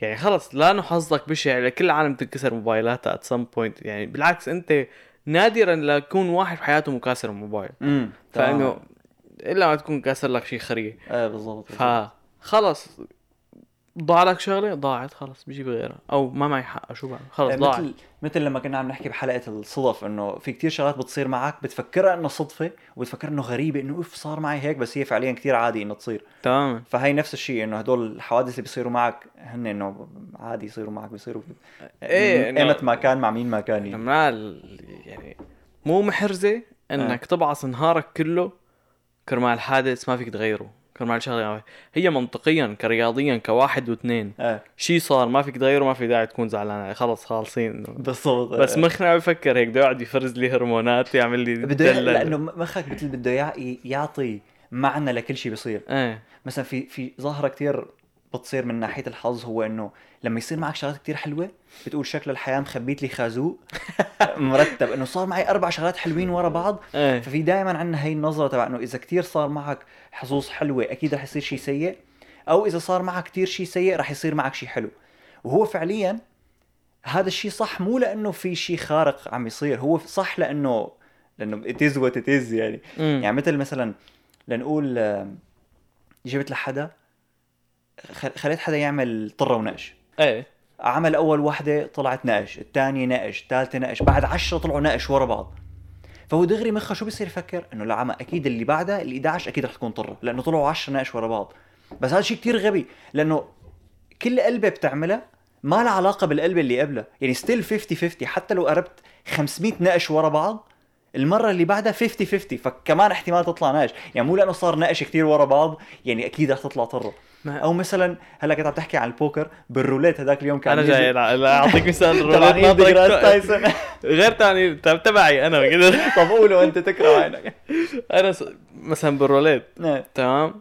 يعني خلص لا انه حظك بشع لكل العالم تنكسر موبايلاتها at some point يعني بالعكس أنت نادرا ليكون واحد بحياته مكاسر موبايل. امم فإنه إلا ما تكون كاسر لك شيء خريه إيه بالضبط بالضبط. فخلص. ضاع لك شغلة؟ ضاعت خلص بجيب غيرها. أو ما معي حق شو بعمل؟ خلص إيه، ضاعت. مثل مثل لما كنا عم نحكي بحلقة الصدف إنه في كتير شغلات بتصير معك بتفكرها إنه صدفة وبتفكر إنه غريبة إنه أوف صار معي هيك بس هي فعليا كتير عادي إنه تصير. تماما. فهي نفس الشيء إنه هدول الحوادث اللي بيصيروا معك هن إنه عادي يصيروا معك بيصيروا إنه- ايمت ما كان مع مين ما كان يعني. يعني مو محرزة إنك تبعص نهارك كله كرمال حادث ما فيك تغيره. فكر معي شغله هي منطقيا كرياضيا كواحد واثنين. إيه. شيء صار ما فيك تغيره ما في داعي تكون زعلان عليه خلص خالصين. بالضبط. بس إيه. مخنا عم يفكر هيك بده يقعد يفرز لي هرمونات يعمل لي بده. لأنه مخك مثل بده يع- يعطي معنى لكل شيء بيصير. إيه. مثلا في في ظاهرة كتير بتصير من ناحية الحظ هو إنه لما يصير معك شغلات كتير حلوة بتقول شكل الحياة مخبيت لي خازوق مرتب إنه صار معي أربع شغلات حلوين ورا بعض إيه. ففي دائما عندنا هي النظرة تبع إنه إذا كتير صار معك حظوظ حلوة أكيد رح يصير شيء سيء أو إذا صار معك كتير شيء سيء رح يصير معك شيء حلو. وهو فعليا هذا الشيء صح مو لأنه في شيء خارق عم يصير هو صح لأنه لأنه what it is يعني. يعني مثل مثلا لنقول آه، جبت لحدا خليت حدا يعمل طرة ونقش. إيه. عمل أول وحدة طلعت نقش الثانية نقش الثالثة نقش بعد عشرة طلعوا نقش ورا بعض. فهو دغري مخه شو بيصير يفكر؟ إنه عم أكيد اللي بعدها ال 11 أكيد رح تكون طرة لأنه طلعوا 10 نقش ورا بعض. بس هذا شيء كتير غبي لأنه كل قلبة بتعملها ما لها علاقة بالقلب اللي قبلها. يعني still 50 50 حتى لو قربت 500 نقش ورا بعض المرة اللي بعدها 50 50 فكمان احتمال تطلع نقش، يعني مو لأنه صار نقش كثير ورا بعض يعني أكيد رح تطلع ما- أو مثلا هلأ كنت عم تحكي عن البوكر بالروليت هذاك اليوم كان أنا جاي أعطيك مثال الروليت تايسون. غير تاني تب- تبعي أنا كده طب قولوا انت تكره عينك. أنا. مثلا بالروليت. إيه. تمام؟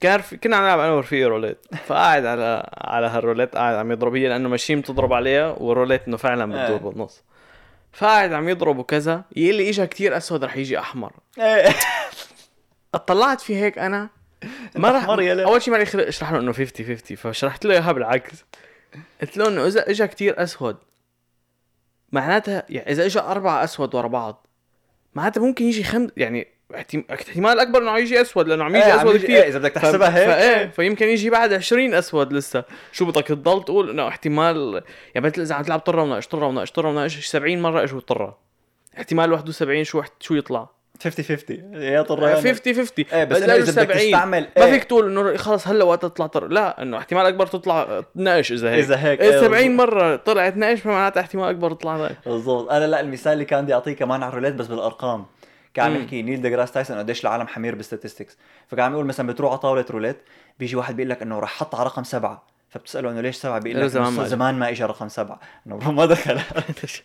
كان في... كنا عم نلعب أنا ورفيقي روليت. فقاعد على على هالروليت قاعد عم يضرب هي لأنه machine بتضرب عليها والروليت إنه فعلا إيه. بتدور بالنص. فقاعد عم يضرب وكذا يقول لي اجى كثير أسود رح يجي أحمر إيه. اطلعت في هيك أنا ما رح. أول شيء ما لي اشرح له إنه 50 50 فشرحت له إياها بالعكس قلت له إنه إذا اجى كثير أسود معناتها يعني إذا اجى أربعة أسود ورا بعض معناتها ممكن يجي خمس يعني احتمال أكبر إنه يجي أسود لأنه عم يجي إيه، عم أسود كثير إيه، إذا بدك تحسبها هيك. فإيه فيمكن يجي بعد 20 أسود لسه. شو بدك تضل تقول إنه احتمال يعني مثل إذا عم تلعب طرة وناقش طرة وناقش طرة وناقش 70 مرة إجوا طرة. احتمال 71 شو شو يطلع؟ 50 50 يا طر يا 50 50 إيه بس اجوا إذا بدك 70 تستعمل ما إيه. فيك تقول إنه خلص هلأ وقت تطلع طر لا إنه احتمال أكبر تطلع ناقش إذا هيك. إذا هيك، إيه إيه، 70 بالضبط. مرة طلعت ناقش فمعناتها احتمال أكبر تطلع ناقش. بالضبط. أنا لا المثال اللي كان بدي أعطيه كمان على الروليت بس بالأرقام. كان عم. يحكي نيل ديجراس تايسون قديش العالم حمير بال statistics. فكان عم يقول مثلا بتروح على طاولة روليت بيجي واحد بيقول لك إنه رح حط على رقم سبعة. فبتسأله إنه ليش سبعة؟ بيقول لك زمان زمان ما. زمان اجى رقم سبعة. إنه ما دخل.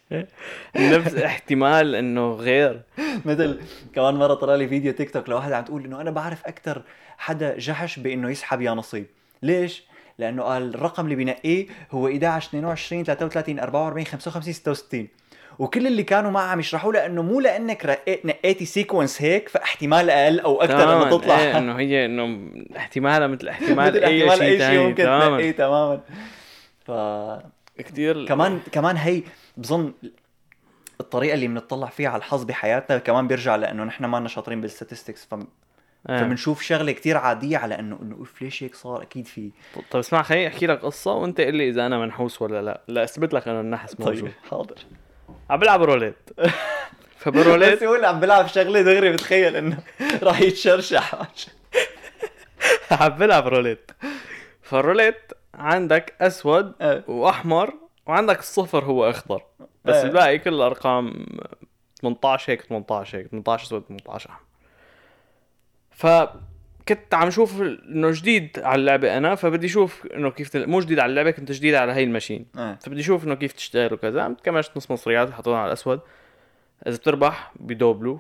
نفس احتمال إنه غير. مثل كمان مرة طلع لي فيديو تيك توك لواحد عم تقول إنه أنا بعرف أكثر حدا جحش بإنه يسحب يا نصيب. ليش؟ لأنه قال الرقم اللي بينقيه هو 11 22 33 44 55 66 وكل اللي كانوا معه عم يشرحوا له إنه مو لأنك رقيت نقيتي sequence هيك فاحتمال أقل أو أكثر إنه تطلع. إيه إنه هي إنه احتمالها مثل احتمال مثل أي احتمال شيء أي شيء ممكن. تماما. تنقيه تماما. ف كثير كمان كمان هي بظن الطريقة اللي بنطلع فيها على الحظ بحياتنا كمان بيرجع لأنه نحن ما شاطرين بال statistics ف... آه. فبنشوف شغلة كتير عادية على انه إنه اوف ليش هيك صار؟ أكيد في طب اسمع خليني أحكي لك قصة وأنت قل لي إذا أنا منحوس ولا لا. لا أثبت لك انه النحس موجود. طيب حاضر. عم بلعب روليت. بس فبروليت يقول عم بلعب شغلة دغري بتخيل إنه راح يتشرشح. عم بلعب روليت. فالروليت عندك أسود إيه. وأحمر وعندك الصفر هو أخضر. بس إيه. الباقي كل الأرقام 18 هيك 18 هيك 18 أسود 18 أحمر. فكنت عم شوف إنه جديد على اللعبة أنا فبدي أشوف إنه كيف تل... مو جديد على اللعبة كنت جديد على هي ال machine. إيه. فبدي أشوف إنه كيف تشتغل وكذا. عم كمشت نص مصريات حطيتها على الأسود. إذا بتربح بدوبلو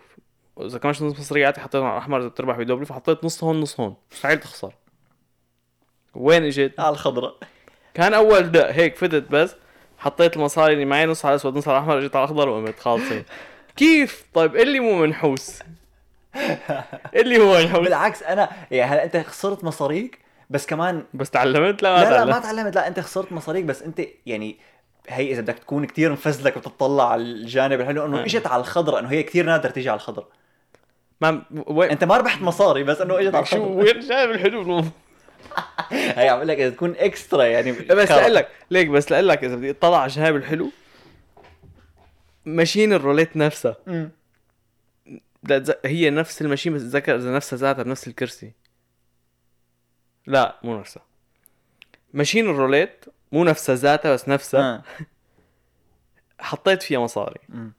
واذا كمشت نص مصريات حطيتها على الأحمر إذا بتربح بدوبلو فحطيت نص هون نص هون. مستحيل تخسر. وين إجيت؟ على الخضراء كان أول دق هيك فتت بس. حطيت المصاري اللي معي نص على الأسود نص على الأحمر إجيت على الأخضر وقمت خالصين كيف؟ طيب اللي مو منحوس. اللي هو منحوس بالعكس أنا يعني هلا أنت خسرت مصاريك؟ بس كمان بس تعلمت؟ لا ما لا لا ما تعلمت. لا أنت خسرت مصاريك بس أنت يعني هي إذا بدك تكون كتير مفزلك وتطلع على الجانب الحلو إنه آه. إجت على الخضراء إنه هي كتير نادر تيجي على الخضراء ما وين أنت ما ربحت مصاري بس إنه إجت على شو الخضراء وين جايب الحلو هي عم لك إذا تكون extra يعني بس لاقول لك ليك بس لاقول لك إذا بدي أطلع على الجانب الحلو machine الروليت نفسها. لا هي نفس ال machine بس اذا نفسها ذاتها بنفس الكرسي لا مو نفسها machine الروليت مو نفسها ذاتها بس نفسها آه. حطيت فيها مصاري أمم.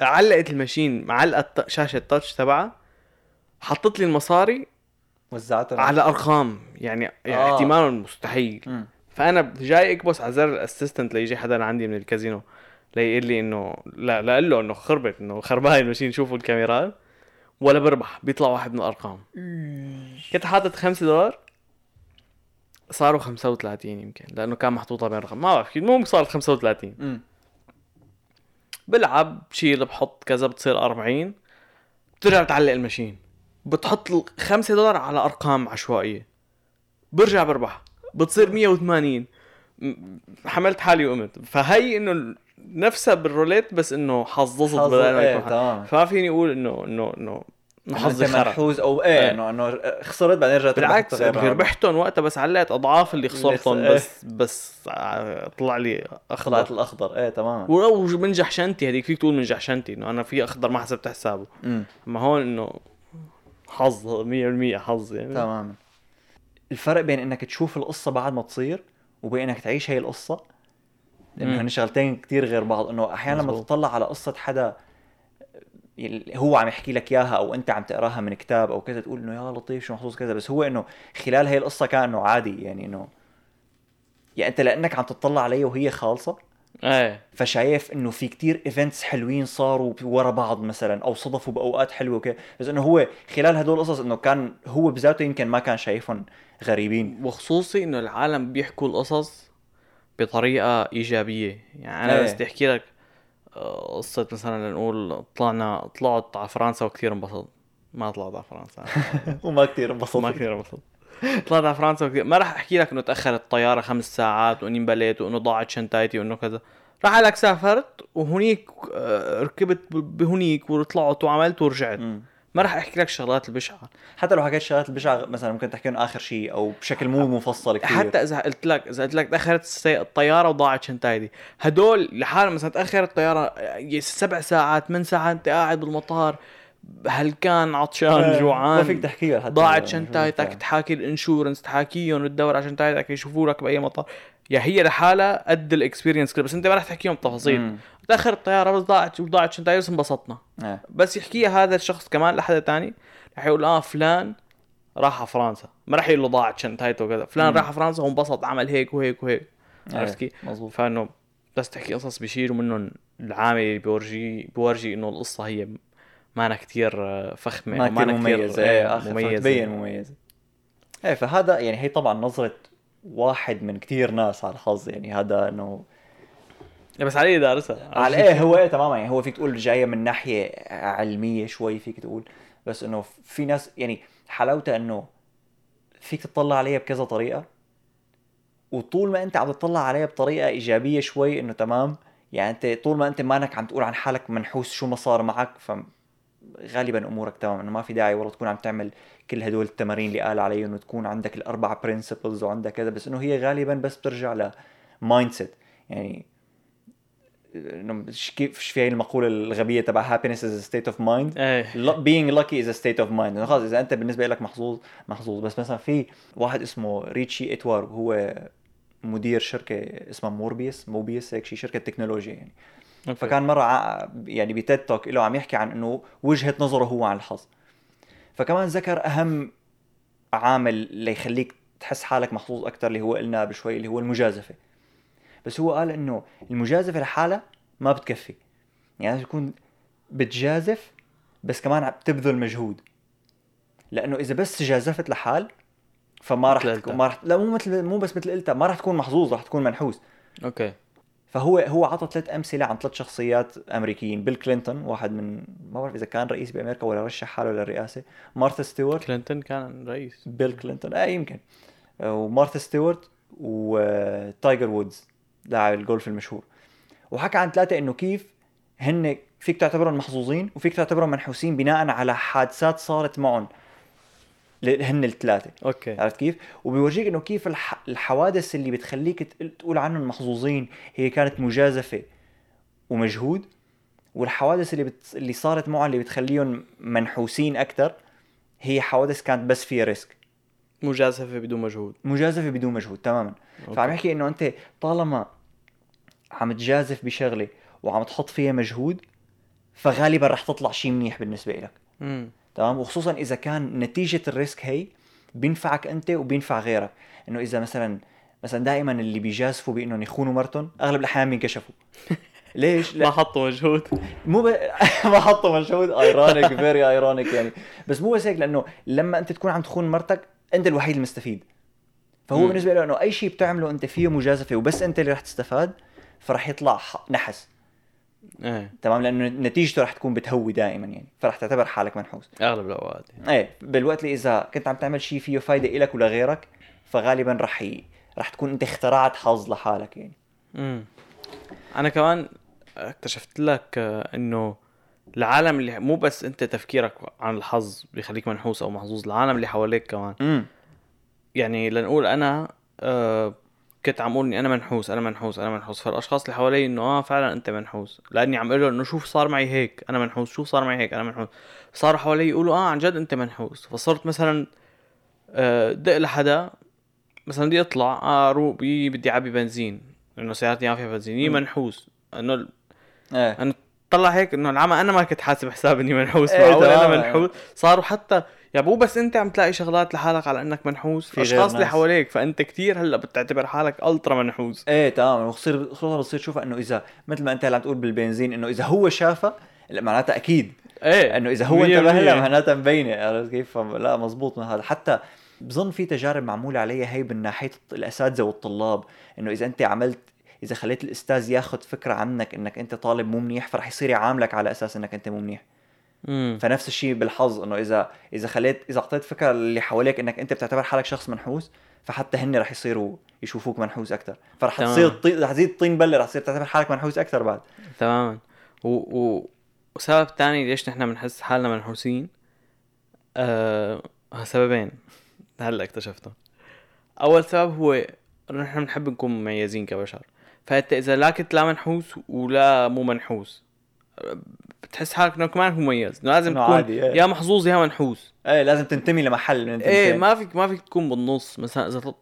علقت الماشين معلقه شاشة التاتش تبعها حطت لي المصاري وزعتها على أرقام يعني, يعني آه. احتمال مستحيل مم. فأنا جاي أكبس على زر الأسيستنت ليجي حدا عندي من الكازينو ليقول لي إنه لا لا له إنه خربت إنه خربان الماشين شوفوا الكاميرات ولا بربح بيطلع واحد من الأرقام. كنت حاطط 5 دولار. صاروا 35 يمكن لأنه كان محطوطه بين رقم ما بعرف المهم صارت 35 مم. بلعب بشيل بحط كذا بتصير 40 بترجع بتعلق الماشين. بتحط ال 5 دولار على أرقام عشوائية. برجع بربح. بتصير 180 م- حملت حالي وقمت. فهي إنه نفسها بالروليت بس إنه حظظت حظ- بدل ما إيه، يكون. تمام. فما فيني أقول إنه إنه إنه حظي خرب منحوز أو إيه إيه. إنه إنه خسرت بعدين رجعت بالعكس ربحتهم وقتها بس علقت أضعاف اللي خسرتهم إيه. بس بس طلع لي طلعت اخضر الأخضر إيه تماما ولو من جحشنتي هذيك فيك تقول من جحشنتي إنه أنا في أخضر ما حسبت حسابه. اما هون إنه حظ 100% حظ يعني تماما الفرق بين إنك تشوف القصة بعد ما تصير وبين إنك تعيش هي القصة لأنه. هن شغلتين كتير غير بعض إنه أحيانا لما. تطلع على قصة حدا هو عم يحكي لك إياها أو أنت عم تقراها من كتاب أو كذا تقول إنه يا لطيف شو محظوظ كذا بس هو إنه خلال هي القصة كان انه عادي يعني إنه يعني أنت لأنك عم تطلع عليها وهي خالصة إيه فشايف إنه في كتير ايفنتس حلوين صاروا ورا بعض مثلا أو صدفوا بأوقات حلوة وكذا بس إنه هو خلال هدول القصص إنه كان هو بذاته يمكن ما كان شايفهم غريبين وخصوصي إنه العالم بيحكوا القصص بطريقة إيجابية. يعني أنا إيه. بس بدي أحكي لك آه، قصة مثلا لنقول طلعنا طلعت على فرنسا وكثير انبسطت. ما طلعت على فرنسا. وما كتير انبسطت. ما كثير انبسطت. طلعت على فرنسا وكثير. ما راح أحكي لك إنه تأخرت الطياره خمس ساعات وإني انبليت وإنه ضاعت شنطايتي وإنه كذا. راح لك سافرت وهنيك آه، ركبت بهنيك وطلعت وعملت ورجعت. ما راح أحكي لك الشغلات البشعة. حتى لو حكيت شغلات البشعة مثلا ممكن تحكيهم آخر شيء أو بشكل مو مفصل كثير. حتى إذا قلت لك إذا قلت لك تأخرت الطيارة وضاعت شنطايتي هدول لحالهم مثلا تاخرت الطيارة سبع ساعات ثمان ساعات أنت قاعد بالمطار هلكان عطشان ما جوعان فيك تحكيها حتى ضاعت شو شنطايتك بدك تحاكي ال insurance تحاكيهم تدور على شنطايتك يشوفوا لك بأي مطار. يا هي لحالها قد ال experience بس أنت ما رح تحكيهم تفاصيل تاخر الطيارة بس ضاعت ضاعت شنطايتي بس انبسطنا. إيه. بس يحكيها هذا الشخص كمان لحدا تاني رح يقول آه فلان راح على فرنسا. ما رح يقول له ضاعت شنطايته وكذا. فلان. راح على فرنسا وانبسط عمل هيك وهيك وهيك. عرفت إيه، كيف؟ مظبوط. فإنه بس تحكي قصص بيشيلوا منهم العامل اللي بيورجي بيورجي إنه القصة هي مانا كتير آه، فخمة ما أو كثير مانا مميزة. إيه آخر مميزة. تبين مميزة. إيه فهذا يعني هي طبعا نظرة واحد من كثير ناس على الحظ. يعني هذا إنه بس علي دارسها على إيه هو إيه تماما. يعني هو فيك تقول جاية من ناحية علمية شوي فيك تقول بس إنه في ناس يعني حلاوتها إنه فيك تطلع عليها بكذا طريقة وطول ما أنت عم تطلع عليها بطريقة إيجابية شوي إنه تمام. يعني أنت طول ما أنت مانك عم تقول عن حالك منحوس شو ما صار معك فغالبا أمورك تمام. إنه ما في داعي والله تكون عم تعمل كل هدول التمارين اللي قال عليهم وتكون عندك الأربع principles وعندك كذا. بس إنه هي غالبا بس بترجع ل mindset يعني إنه كيف في هي المقولة الغبية تبع happiness is a state of mind إيه. Lu- being lucky is a state of mind. إنه خلص إذا أنت بالنسبة لك محظوظ محظوظ. بس مثلا في واحد اسمه ريتشي إتوار هو مدير شركة اسمها موربيس موبيس هيك شيء شركة تكنولوجيا يعني. okay. فكان مرة ع- يعني ب TED talk له عم يحكي عن إنه وجهة نظره هو عن الحظ. فكمان ذكر أهم عامل ليخليك تحس حالك محظوظ أكثر اللي هو قلنا بشوي اللي هو المجازفة. بس هو قال إنه المجازفة لحالها ما بتكفي. يعني لازم تكون بتجازف بس كمان عم تبذل مجهود. لأنه إذا بس جازفت لحال فما راح تكون. ما راح لا مو مثل مو بس مثل قلتها ما راح تكون محظوظ راح تكون منحوس. okay. فهو هو عطى ثلاث أمثلة عن ثلاث شخصيات أمريكيين. بيل كلينتون واحد من ما بعرف إذا كان رئيس بأمريكا ولا رشح حاله للرئاسة. مارثا ستيوارت كلينتون كان رئيس. بيل كلينتون آه يمكن. ومارثا ستيوارت وتايجر وودز لاعب الجولف المشهور. وحكى عن ثلاثة إنه كيف هن فيك تعتبرهم محظوظين وفيك تعتبرهم منحوسين بناء على حادثات صارت معهم. هن الثلاثة. okay. عرفت كيف؟ وبيورجيك إنه كيف الح... الحوادث اللي بتخليك تقول عنهم محظوظين هي كانت مجازفة ومجهود والحوادث اللي بت... اللي صارت معهم اللي بتخليهم منحوسين أكثر هي حوادث كانت بس فيها risk. مجازفة بدون مجهود. مجازفة بدون مجهود تماما. okay. فعم يحكي إنه أنت طالما عم تجازف بشغلة وعم تحط فيها مجهود فغالبا رح تطلع شيء منيح بالنسبة لك تمام؟ وخصوصا إذا كان نتيجة ال risk هي بينفعك أنت وبينفع غيرك. إنه إذا مثلا مثلا دائما اللي بيجازفوا بإنهم يخونوا مرتهم أغلب الأحيان بينكشفوا. ليش؟ ما حطوا مجهود. مو ب... ما حطوا مجهود. ironic very ironic يعني. بس مو بس هيك لأنه لما أنت تكون عم تخون مرتك أنت الوحيد المستفيد. فهو مم. بالنسبة له إنه أي شيء بتعمله أنت فيه مجازفة وبس أنت اللي رح تستفاد فرح يطلع نحس. إيه. تمام؟ لأنه نتيجته رح تكون بتهوي دائما يعني. فرح تعتبر حالك منحوس. أغلب الأوقات يعني. إيه. بالوقت اللي إذا كنت عم تعمل شيء فيه فايدة إلك ولغيرك فغالبا رح ي... رح تكون أنت اخترعت حظ لحالك يعني. امم أنا كمان اكتشفت لك آه، إنه العالم اللي مو بس أنت تفكيرك عن الحظ بيخليك منحوس أو محظوظ العالم اللي حواليك كمان. امم يعني لنقول أنا آه كنت عم أقول إني أنا منحوس أنا منحوس أنا منحوس. فالأشخاص اللي حوالي إنه آه فعلا أنت منحوس. لأني عم أقول إنه شوف صار معي هيك أنا منحوس. شوف صار معي هيك أنا منحوس. صاروا حوالي يقولوا آه عن جد أنت منحوس. فصرت مثلا آه دق لحدا مثلا بدي أطلع آه روح بي بدي اعبي بنزين. إنه سيارتي ما فيها بنزين. مم. منحوس. إنه ال- إيه. أنا طلع هيك إنه العمى أنا ما كنت حاسب حساب إني منحوس. معقول أنا. منحوس؟ صاروا حتى يعني مو بس انت عم تلاقي شغلات لحالك على انك منحوس في أشخاص اللي. حواليك فأنت كتير هلأ بتعتبر حالك ألترا منحوس إيه تمام وخصير خصوصا بتصير تشوفها إنه إذا مثل ما أنت هلأ عم تقول بالبنزين إنه إذا هو شافها لأ معناتها أكيد إيه إنه إذا هو انتبه لها. معناتها مبينة عرفت كيف؟ لا مزبوط من هذا حتى بظن في تجارب معمولة عليها هي من ناحية الأساتذة والطلاب إنه إذا أنت عملت إذا خليت الأستاذ ياخذ فكرة عنك إنك أنت طالب مو منيح فرح يصير يعاملك على أساس إنك أنت مو منيح امم فنفس الشيء بالحظ إنه إذا إذا خليت إذا أعطيت فكرة اللي حواليك إنك أنت بتعتبر حالك شخص منحوس فحتى هن رح يصيروا يشوفوك منحوس أكثر فرح تمام. تصير الطين رح تزيد الطين بله رح تصير تعتبر حالك منحوس أكثر بعد. تماما. و... و... وسبب تاني ليش نحن بنحس حالنا منحوسين آه... سببين. هلا اكتشفتهم أول سبب هو نحن بنحب نكون مميزين كبشر. فأنت إذا لا كنت لا منحوس ولا مو منحوس بتحس حالك إنه كمان مميز. إنه لازم تكون عادي، إيه. يا محظوظ يا منحوس. إيه لازم تنتمي لمحل من إيه. ما فيك ما فيك تكون بالنص. مثلا إذا طل...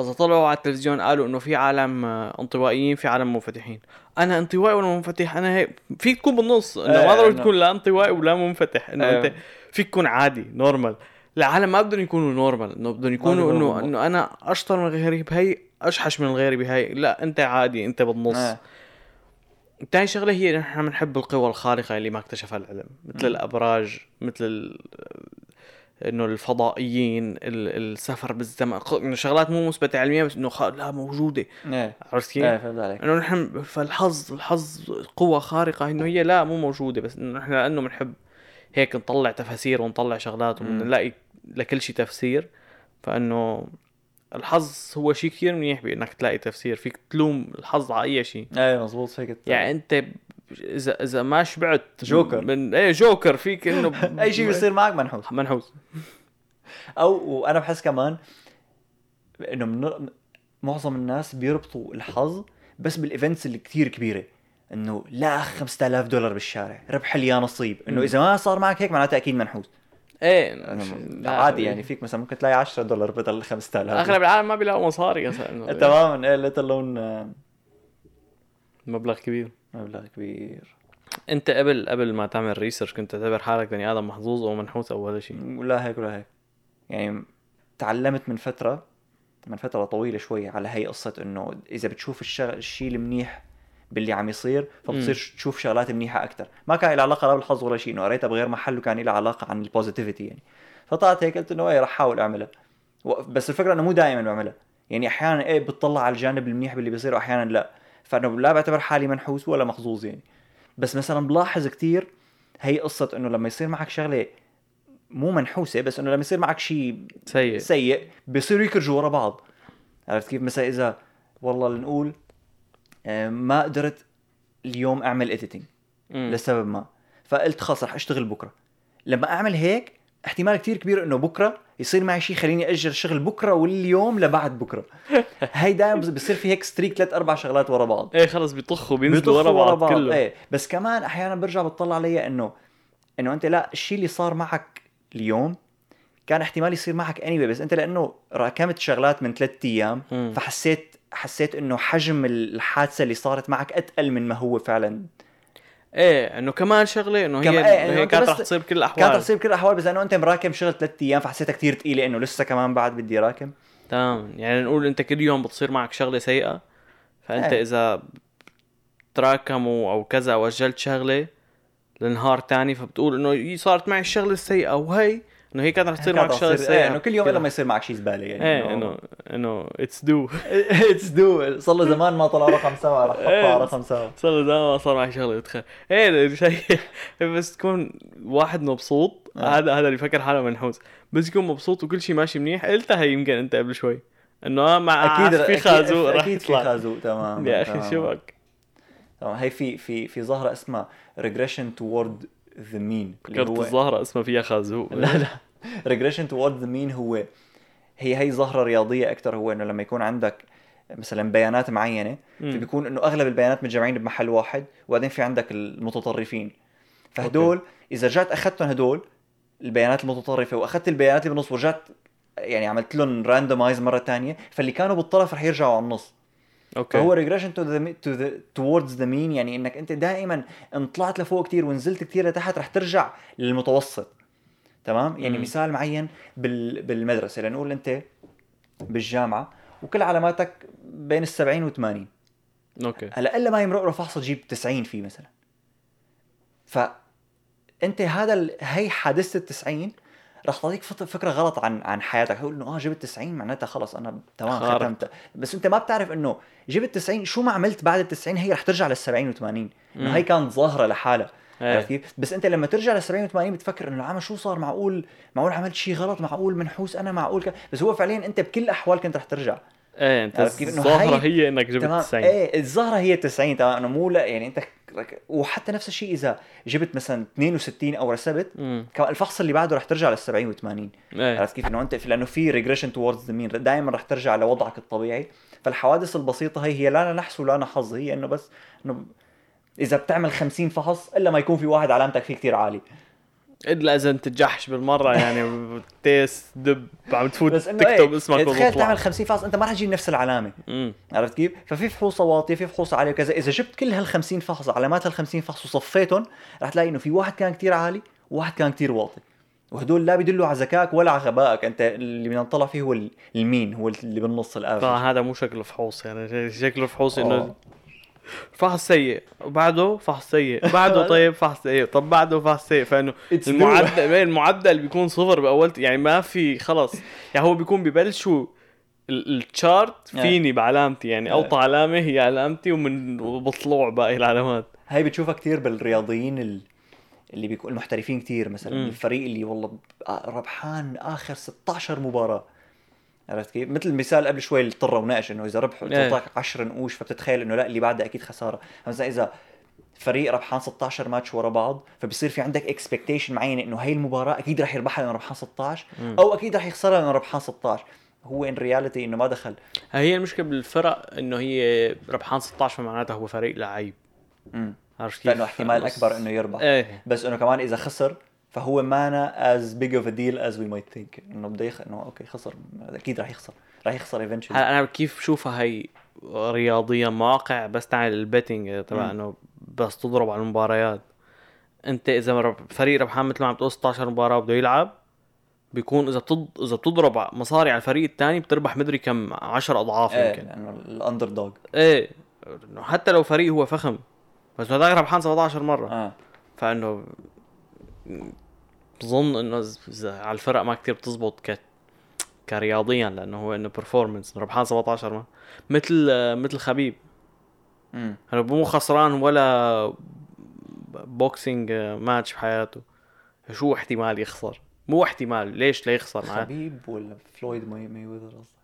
إذا طلعوا على التلفزيون قالوا إنه في عالم آه، انطوائيين في عالم منفتحين. أنا انطوائي ولا منفتح؟ أنا هيك فيك تكون بالنص. إنه إيه، ما ضروري تكون لا انطوائي ولا منفتح. إنه إيه. أنت فيك تكون عادي normal العالم ما بدهم يكونوا normal إنه بدهم يكونوا انه إنه أنا أشطر من غيري بهي أشحش من غيري بهي. لا أنت عادي أنت بالنص. إيه. تاني شغلة هي نحن بنحب القوى الخارقة اللي ما اكتشفها العلم مثل مم. الأبراج مثل ال... إنه الفضائيين ال... السفر بالزمن إنه شغلات مو مثبتة علميا بس إنه خ... لا موجودة إيه عرفت كيف؟ إيه فهمت عليك إنه نحن فالحظ الحظ قوة خارقة إنه هي لا مو موجودة بس إنه نحن لأنه بنحب هيك نطلع تفاسير ونطلع شغلات. ونلاقي لكل شيء تفسير فإنه الحظ هو شيء كثير منيح بانك تلاقي تفسير. فيك تلوم الحظ على أي شيء. إيه مزبوط هيك يعني أنت اذا إذا ما شبعت جوكر. من إيه جوكر. فيك إنه ب- أي شيء بيصير معك منحوس. منحوس. أو وأنا بحس كمان إنه من معظم الناس بيربطوا الحظ بس بال events اللي كثير كبيرة. إنه لا 5000 دولار بالشارع. ربح لي يا نصيب. إنه. إذا ما صار معك هيك معناته أكيد منحوس. إيه عادي يعني فيك مثلا ممكن تلاقي 10 دولار بدل 5000 أغلب العالم ما بيلاقوا مصاري إنه تماما إيه ليت لون مبلغ كبير. مبلغ كبير. أنت قبل قبل ما تعمل research كنت تعتبر حالك بني آدم محظوظ أو منحوس أو ولا شيء؟ ولا هيك ولا هيك. يعني تعلمت من فترة من فترة طويلة شوي على هي قصة إنه إذا بتشوف الشيء المنيح باللي عم يصير فبتصير. تشوف شغلات منيحة أكثر ما كان له علاقة لا بالحظ ولا شيء إنه قريتها بغير محل وكان له علاقة عن البوزيتيفيتي يعني. فطلعت هيك قلت إنه إيه رح أحاول أعملها. بس الفكرة إنه مو دائما بعملها. يعني أحيانا إيه بتطلع على الجانب المنيح باللي بيصير واحيانا لا. فإنه لا بعتبر حالي منحوس ولا محظوظ يعني. بس مثلا بلاحظ كتير هي قصة إنه لما يصير معك شغلة مو منحوسة بس إنه لما يصير معك شيء سيء. سيء بيصيروا يكرجوا ورا بعض. عرفت كيف؟ مثلا إذا والله لنقول ما قدرت اليوم أعمل editing. لسبب ما. فقلت خلص رح أشتغل بكرة. لما أعمل هيك احتمال كتير كبير إنه بكرة يصير معي شيء خليني أجل شغل بكرة واليوم لبعد بكرة. هي دائما بصير في هيك streak ثلاث أربع شغلات ورا بعض. إيه خلص بيطخوا بينزلوا ورا بعض, كله إيه. بس كمان أحيانا برجع بتطلع علي إنه إنه أنت لا الشيء اللي صار معك اليوم كان احتمال يصير معك اني بس أنت لأنه راكمت شغلات من ثلاث أيام. فحسيت حسيت إنه حجم الحادثة اللي صارت معك أتقل من ما هو فعلا. إيه إنه كمان شغلة إنه هي إيه، هي كانت رح تصير بكل الأحوال. كانت تصير بكل الأحوال بس انه أنت مراكم شغل ثلاث أيام فحسيتها كثير ثقيله إنه لسه كمان بعد بدي راكم تمام. يعني نقول أنت كل يوم بتصير معك شغلة سيئة فأنت إيه. إذا تراكموا أو كذا أو أجلت شغلة لنهار تاني فبتقول إنه صارت معي الشغلة السيئة وهي انه هي كانت رح تصير معك شغله إيه، سيئه انه كل يوم الا ما يصير معك شيء زباله يعني إيه انه انه it's due it's due صار له زمان ما طلع رقم سوا رح إيه. حطها رقم سوا صار له دائما صار معي شغلة تخيل. إيه شيء بس تكون واحد مبسوط آه. هذا هذا اللي يفكر حاله منحوس. بس يكون مبسوط وكل شيء ماشي منيح قلتها يمكن انت قبل شوي. إنه آه، مع أكيد في خازوق رح أكيد في يطلع. خازوق تمام يا أخي. شو بك هي في في في ظاهرة اسمها regression toward the mean. اللي فكرت الظاهرة اسمها فيها خازوق. لا لا. Regression toward the mean هو هي هي ظاهرة رياضية أكثر هو إنه لما يكون عندك مثلا بيانات معينة مم. فبيكون إنه أغلب البيانات متجمعين بمحل واحد وبعدين في عندك المتطرفين. فهدول إذا رجعت أخذتهم هدول البيانات المتطرفة وأخذت البيانات اللي بالنص ورجعت يعني عملت لهم randomize مرة ثانية فاللي كانوا بالطرف رح يرجعوا على النص. أوكي. فهو regression to the to the towards the mean يعني إنك أنت دائما ان طلعت لفوق كثير ونزلت كثير لتحت رح ترجع للمتوسط. تمام؟ يعني مم. مثال معين بال بالمدرسة. لنقول أنت بالجامعة وكل علاماتك بين ال 70 و 80 أوكي. هلأ إلا ما يمرق له فحص تجيب 90 فيه مثلا. ف انت هذا ال... هي حادثة ال 90 رح تعطيك فكرة غلط عن عن حياتك. تقول إنه آه جبت 90 معناتها خلص أنا تمام. ختمت. بس أنت ما بتعرف إنه جبت 90 شو ما عملت بعد ال 90 هي رح ترجع لل 70 و 80 مم. انه هي كانت ظاهرة لحالها. إيه. عرفت كيف؟ بس أنت لما ترجع لل 70 و 80 بتفكر إنه العمى شو صار؟ معقول معقول عملت شيء غلط؟ معقول منحوس أنا؟ معقول ك... بس هو فعليا أنت بكل الأحوال كنت رح ترجع. إيه أنت الظاهرة هي- إنك جبت تمام. 90 إيه الظاهرة هي 90 تمام. انه مو لا يعني أنت وحتى نفس الشيء إذا جبت مثلا 62 أو رسبت كمان الفحص اللي بعده رح ترجع لل 70 و 80 إيه. عرفت كيف؟ إنه أنت لأنه في regression towards the mean دائما رح ترجع لوضعك الطبيعي. فالحوادث البسيطة هي هي لا نحس ولا نحظ. هي إنه بس إنه إذا بتعمل 50 فحص إلا ما يكون في واحد علامتك فيه كتير عالي. إلا إذا انت تجحش بالمرة يعني تيس دب عم تفوت تكتب إيه اسمك تخيل وتطلع تعمل 50 فحص أنت ما رح تجيب نفس العلامة. امم عرفت كيف؟ ففي فحوصه واطية في فحوصه عالية وكذا. إذا جبت كل هال 50 فحص علامات هال 50 فحص وصفيتهم رح تلاقي إنه في واحد كان كتير عالي وواحد كان كتير واطي. وهدول لا بيدلوا على ذكائك ولا على غبائك. أنت اللي بدنا نطلع فيه هو ال- ال mean هو اللي بالنص ال average طبعا هذا مو شكل فحوص يعني شكل فحوص إنه آه. فحص سيء. وبعده فحص سيء. بعده طيب فحص سيء. طب بعده فحص سيء. فإنه المعدل المعدل بيكون صفر باول يعني ما في خلص يعني هو بيكون ببلشوا ال- التشارت. فيني بعلامتي. يعني. أوطى علامة هي علامتي ومن وبطلوع باقي العلامات. هاي بتشوفها كتير بالرياضيين ال- اللي بيكون المحترفين كتير. مثلا مم. الفريق اللي والله ب- ربحان آخر 16 مباراة. عرفت كيف؟ مثل المثال قبل شوي اللي اضطر وناقش إنه إذا ربحوا إيه. تعطاك 10 نقوش فبتتخيل إنه لا اللي بعدها أكيد خسارة، مثلا إذا فريق ربحان 16 ماتش ورا بعض فبصير في عندك expectation معينة إنه هي المباراة أكيد رح يربحها لأنه ربحان 16 مم. أو أكيد رح يخسرها لأنه ربحان 16 هو in reality إنه ما دخل هي المشكلة بالفرق إنه هي ربحان 16 فمعناتها هو فريق لعيب مم. عرفت كيف؟ لأنه احتمال أكبر إنه يربح إيه بس إنه كمان إذا خسر فهو مانا as big of a deal as we might think إنه بده يخ... إنه أوكي خسر. أكيد رح يخسر. رح يخسر eventually هلا أنا كيف بشوفها هي رياضيا مواقع بس تعمل ال betting تبع. إنه بس تضرب على المباريات. أنت إذا فريق ربحان مثل ما عم تقول 16 مباراة بده يلعب بيكون إذا بتض... إذا بتضرب مصاري على الفريق الثاني بتربح مدري كم 10 أضعاف إيه يمكن. لأنه ال underdog إيه حتى لو فريق هو فخم بس هذاك ربحان 17 مرة. آه. فإنه بظن إنه على الفرق ما كتير بتزبط ك كرياضيا لأنه هو إنه performance ربحان 17 ما. مثل مثل خبيب. امم مو خسران ولا boxing match بحياته. شو احتمال يخسر؟ مو احتمال. ليش ليخسر معاه؟ خبيب ولا فلويد ماي ماي وذر قصدك؟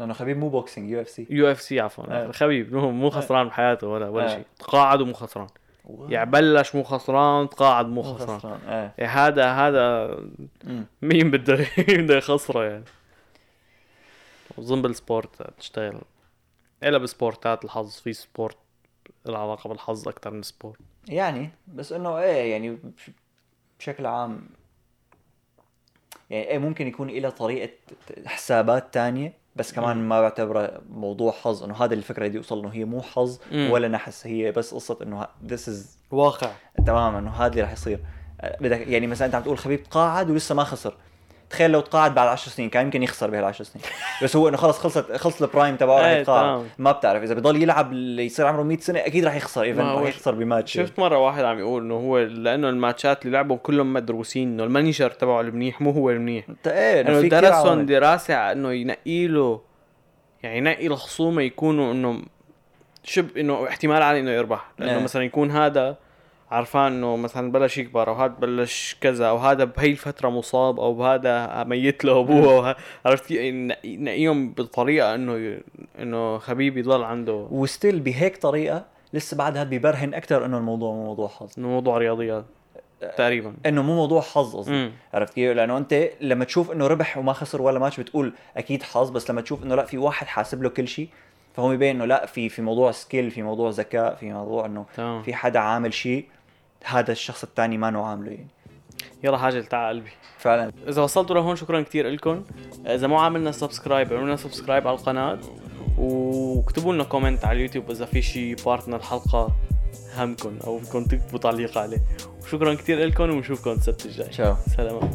لأنه خبيب مو بوكسينج يو اف سي يو اف سي عفوا. آه. خبيب مو مو خسران بحياته ولا ولا آه. شيء. تقاعد ومو خسران. يعني بلش مو خسران تقاعد مو خسران. إيه. إيه هذا هذا. مين بده مين بده يخسره يعني؟ بظن بال sport تشتغل. إلا ب sportات الحظ في sport له علاقة بالحظ أكثر من sport. يعني بس إنه إيه يعني بش- بشكل عام يعني إيه ممكن يكون إلها طريقة حسابات تانية؟ بس كمان ما بعتبره موضوع حظ إنه هذا الفكرة اللي اوصل إنه هي مو حظ. ولا نحس هي بس قصة إنه this is واقع. تماما إنه هذا اللي راح يصير. أه، بدك يعني مثلا أنت عم تقول خبيب تقاعد ولسه ما خسر. تخيل لو تقاعد بعد 10 سنين كان يمكن يخسر بهالعشر سنين بس هو إنه خلص خلصت خلص ال prime تبعه راح إيه، يتقاعد. ما بتعرف إذا بضل يلعب اللي يصير عمره 100 سنة أكيد راح يخسر even راح يخسر بماتش شفت مرة واحد عم يقول إنه هو لأنه ال matchات اللي لعبوا كلهم مدروسين إنه ال manager تبعه المنيح مو هو المنيح إنت إيه إنه درسهم. دراسة إنه ينقي له يعني ينقي الخصومة يكونوا إنه شب إنه احتمال عالي إنه يربح لأنه إيه. مثلا يكون هذا عرفان إنه مثلا بلش يكبر أو هذا بلش كذا أو هذا بهي الفترة مصاب أو بهذا ميت له أبوه وه- عرفت ينقيهم بطريقة إنه إنه خبيب يضل عنده. وستيل بهيك طريقة لسه بعد هاد بيبرهن أكثر إنه الموضوع مو موضوع حظ. إنه موضوع رياضيات تقريبا. إنه مو موضوع حظ قصدي. عرفت كيف؟ لأنه أنت لما تشوف إنه ربح وما خسر ولا ماتش بتقول أكيد حظ بس لما تشوف إنه لأ في واحد حاسب له كل شيء فهو يبين إنه لأ في في موضوع skill في موضوع ذكاء في موضوع إنه في حدا عامل شيء. هذا الشخص الثاني ما نوع عامله يعني. يلا حاجة تعال قلبي. فعلا. إذا وصلتوا لهون شكرا كثير لكم إذا مو عاملنا subscribe اعملوا subscribe على القناة واكتبوا لنا comment على اليوتيوب إذا في شي part من الحلقة همكم أو بدكم تكتبوا تعليق عليه. وشكرا كثير لكم ونشوفكم السبت الجاي. تشاو. سلامات.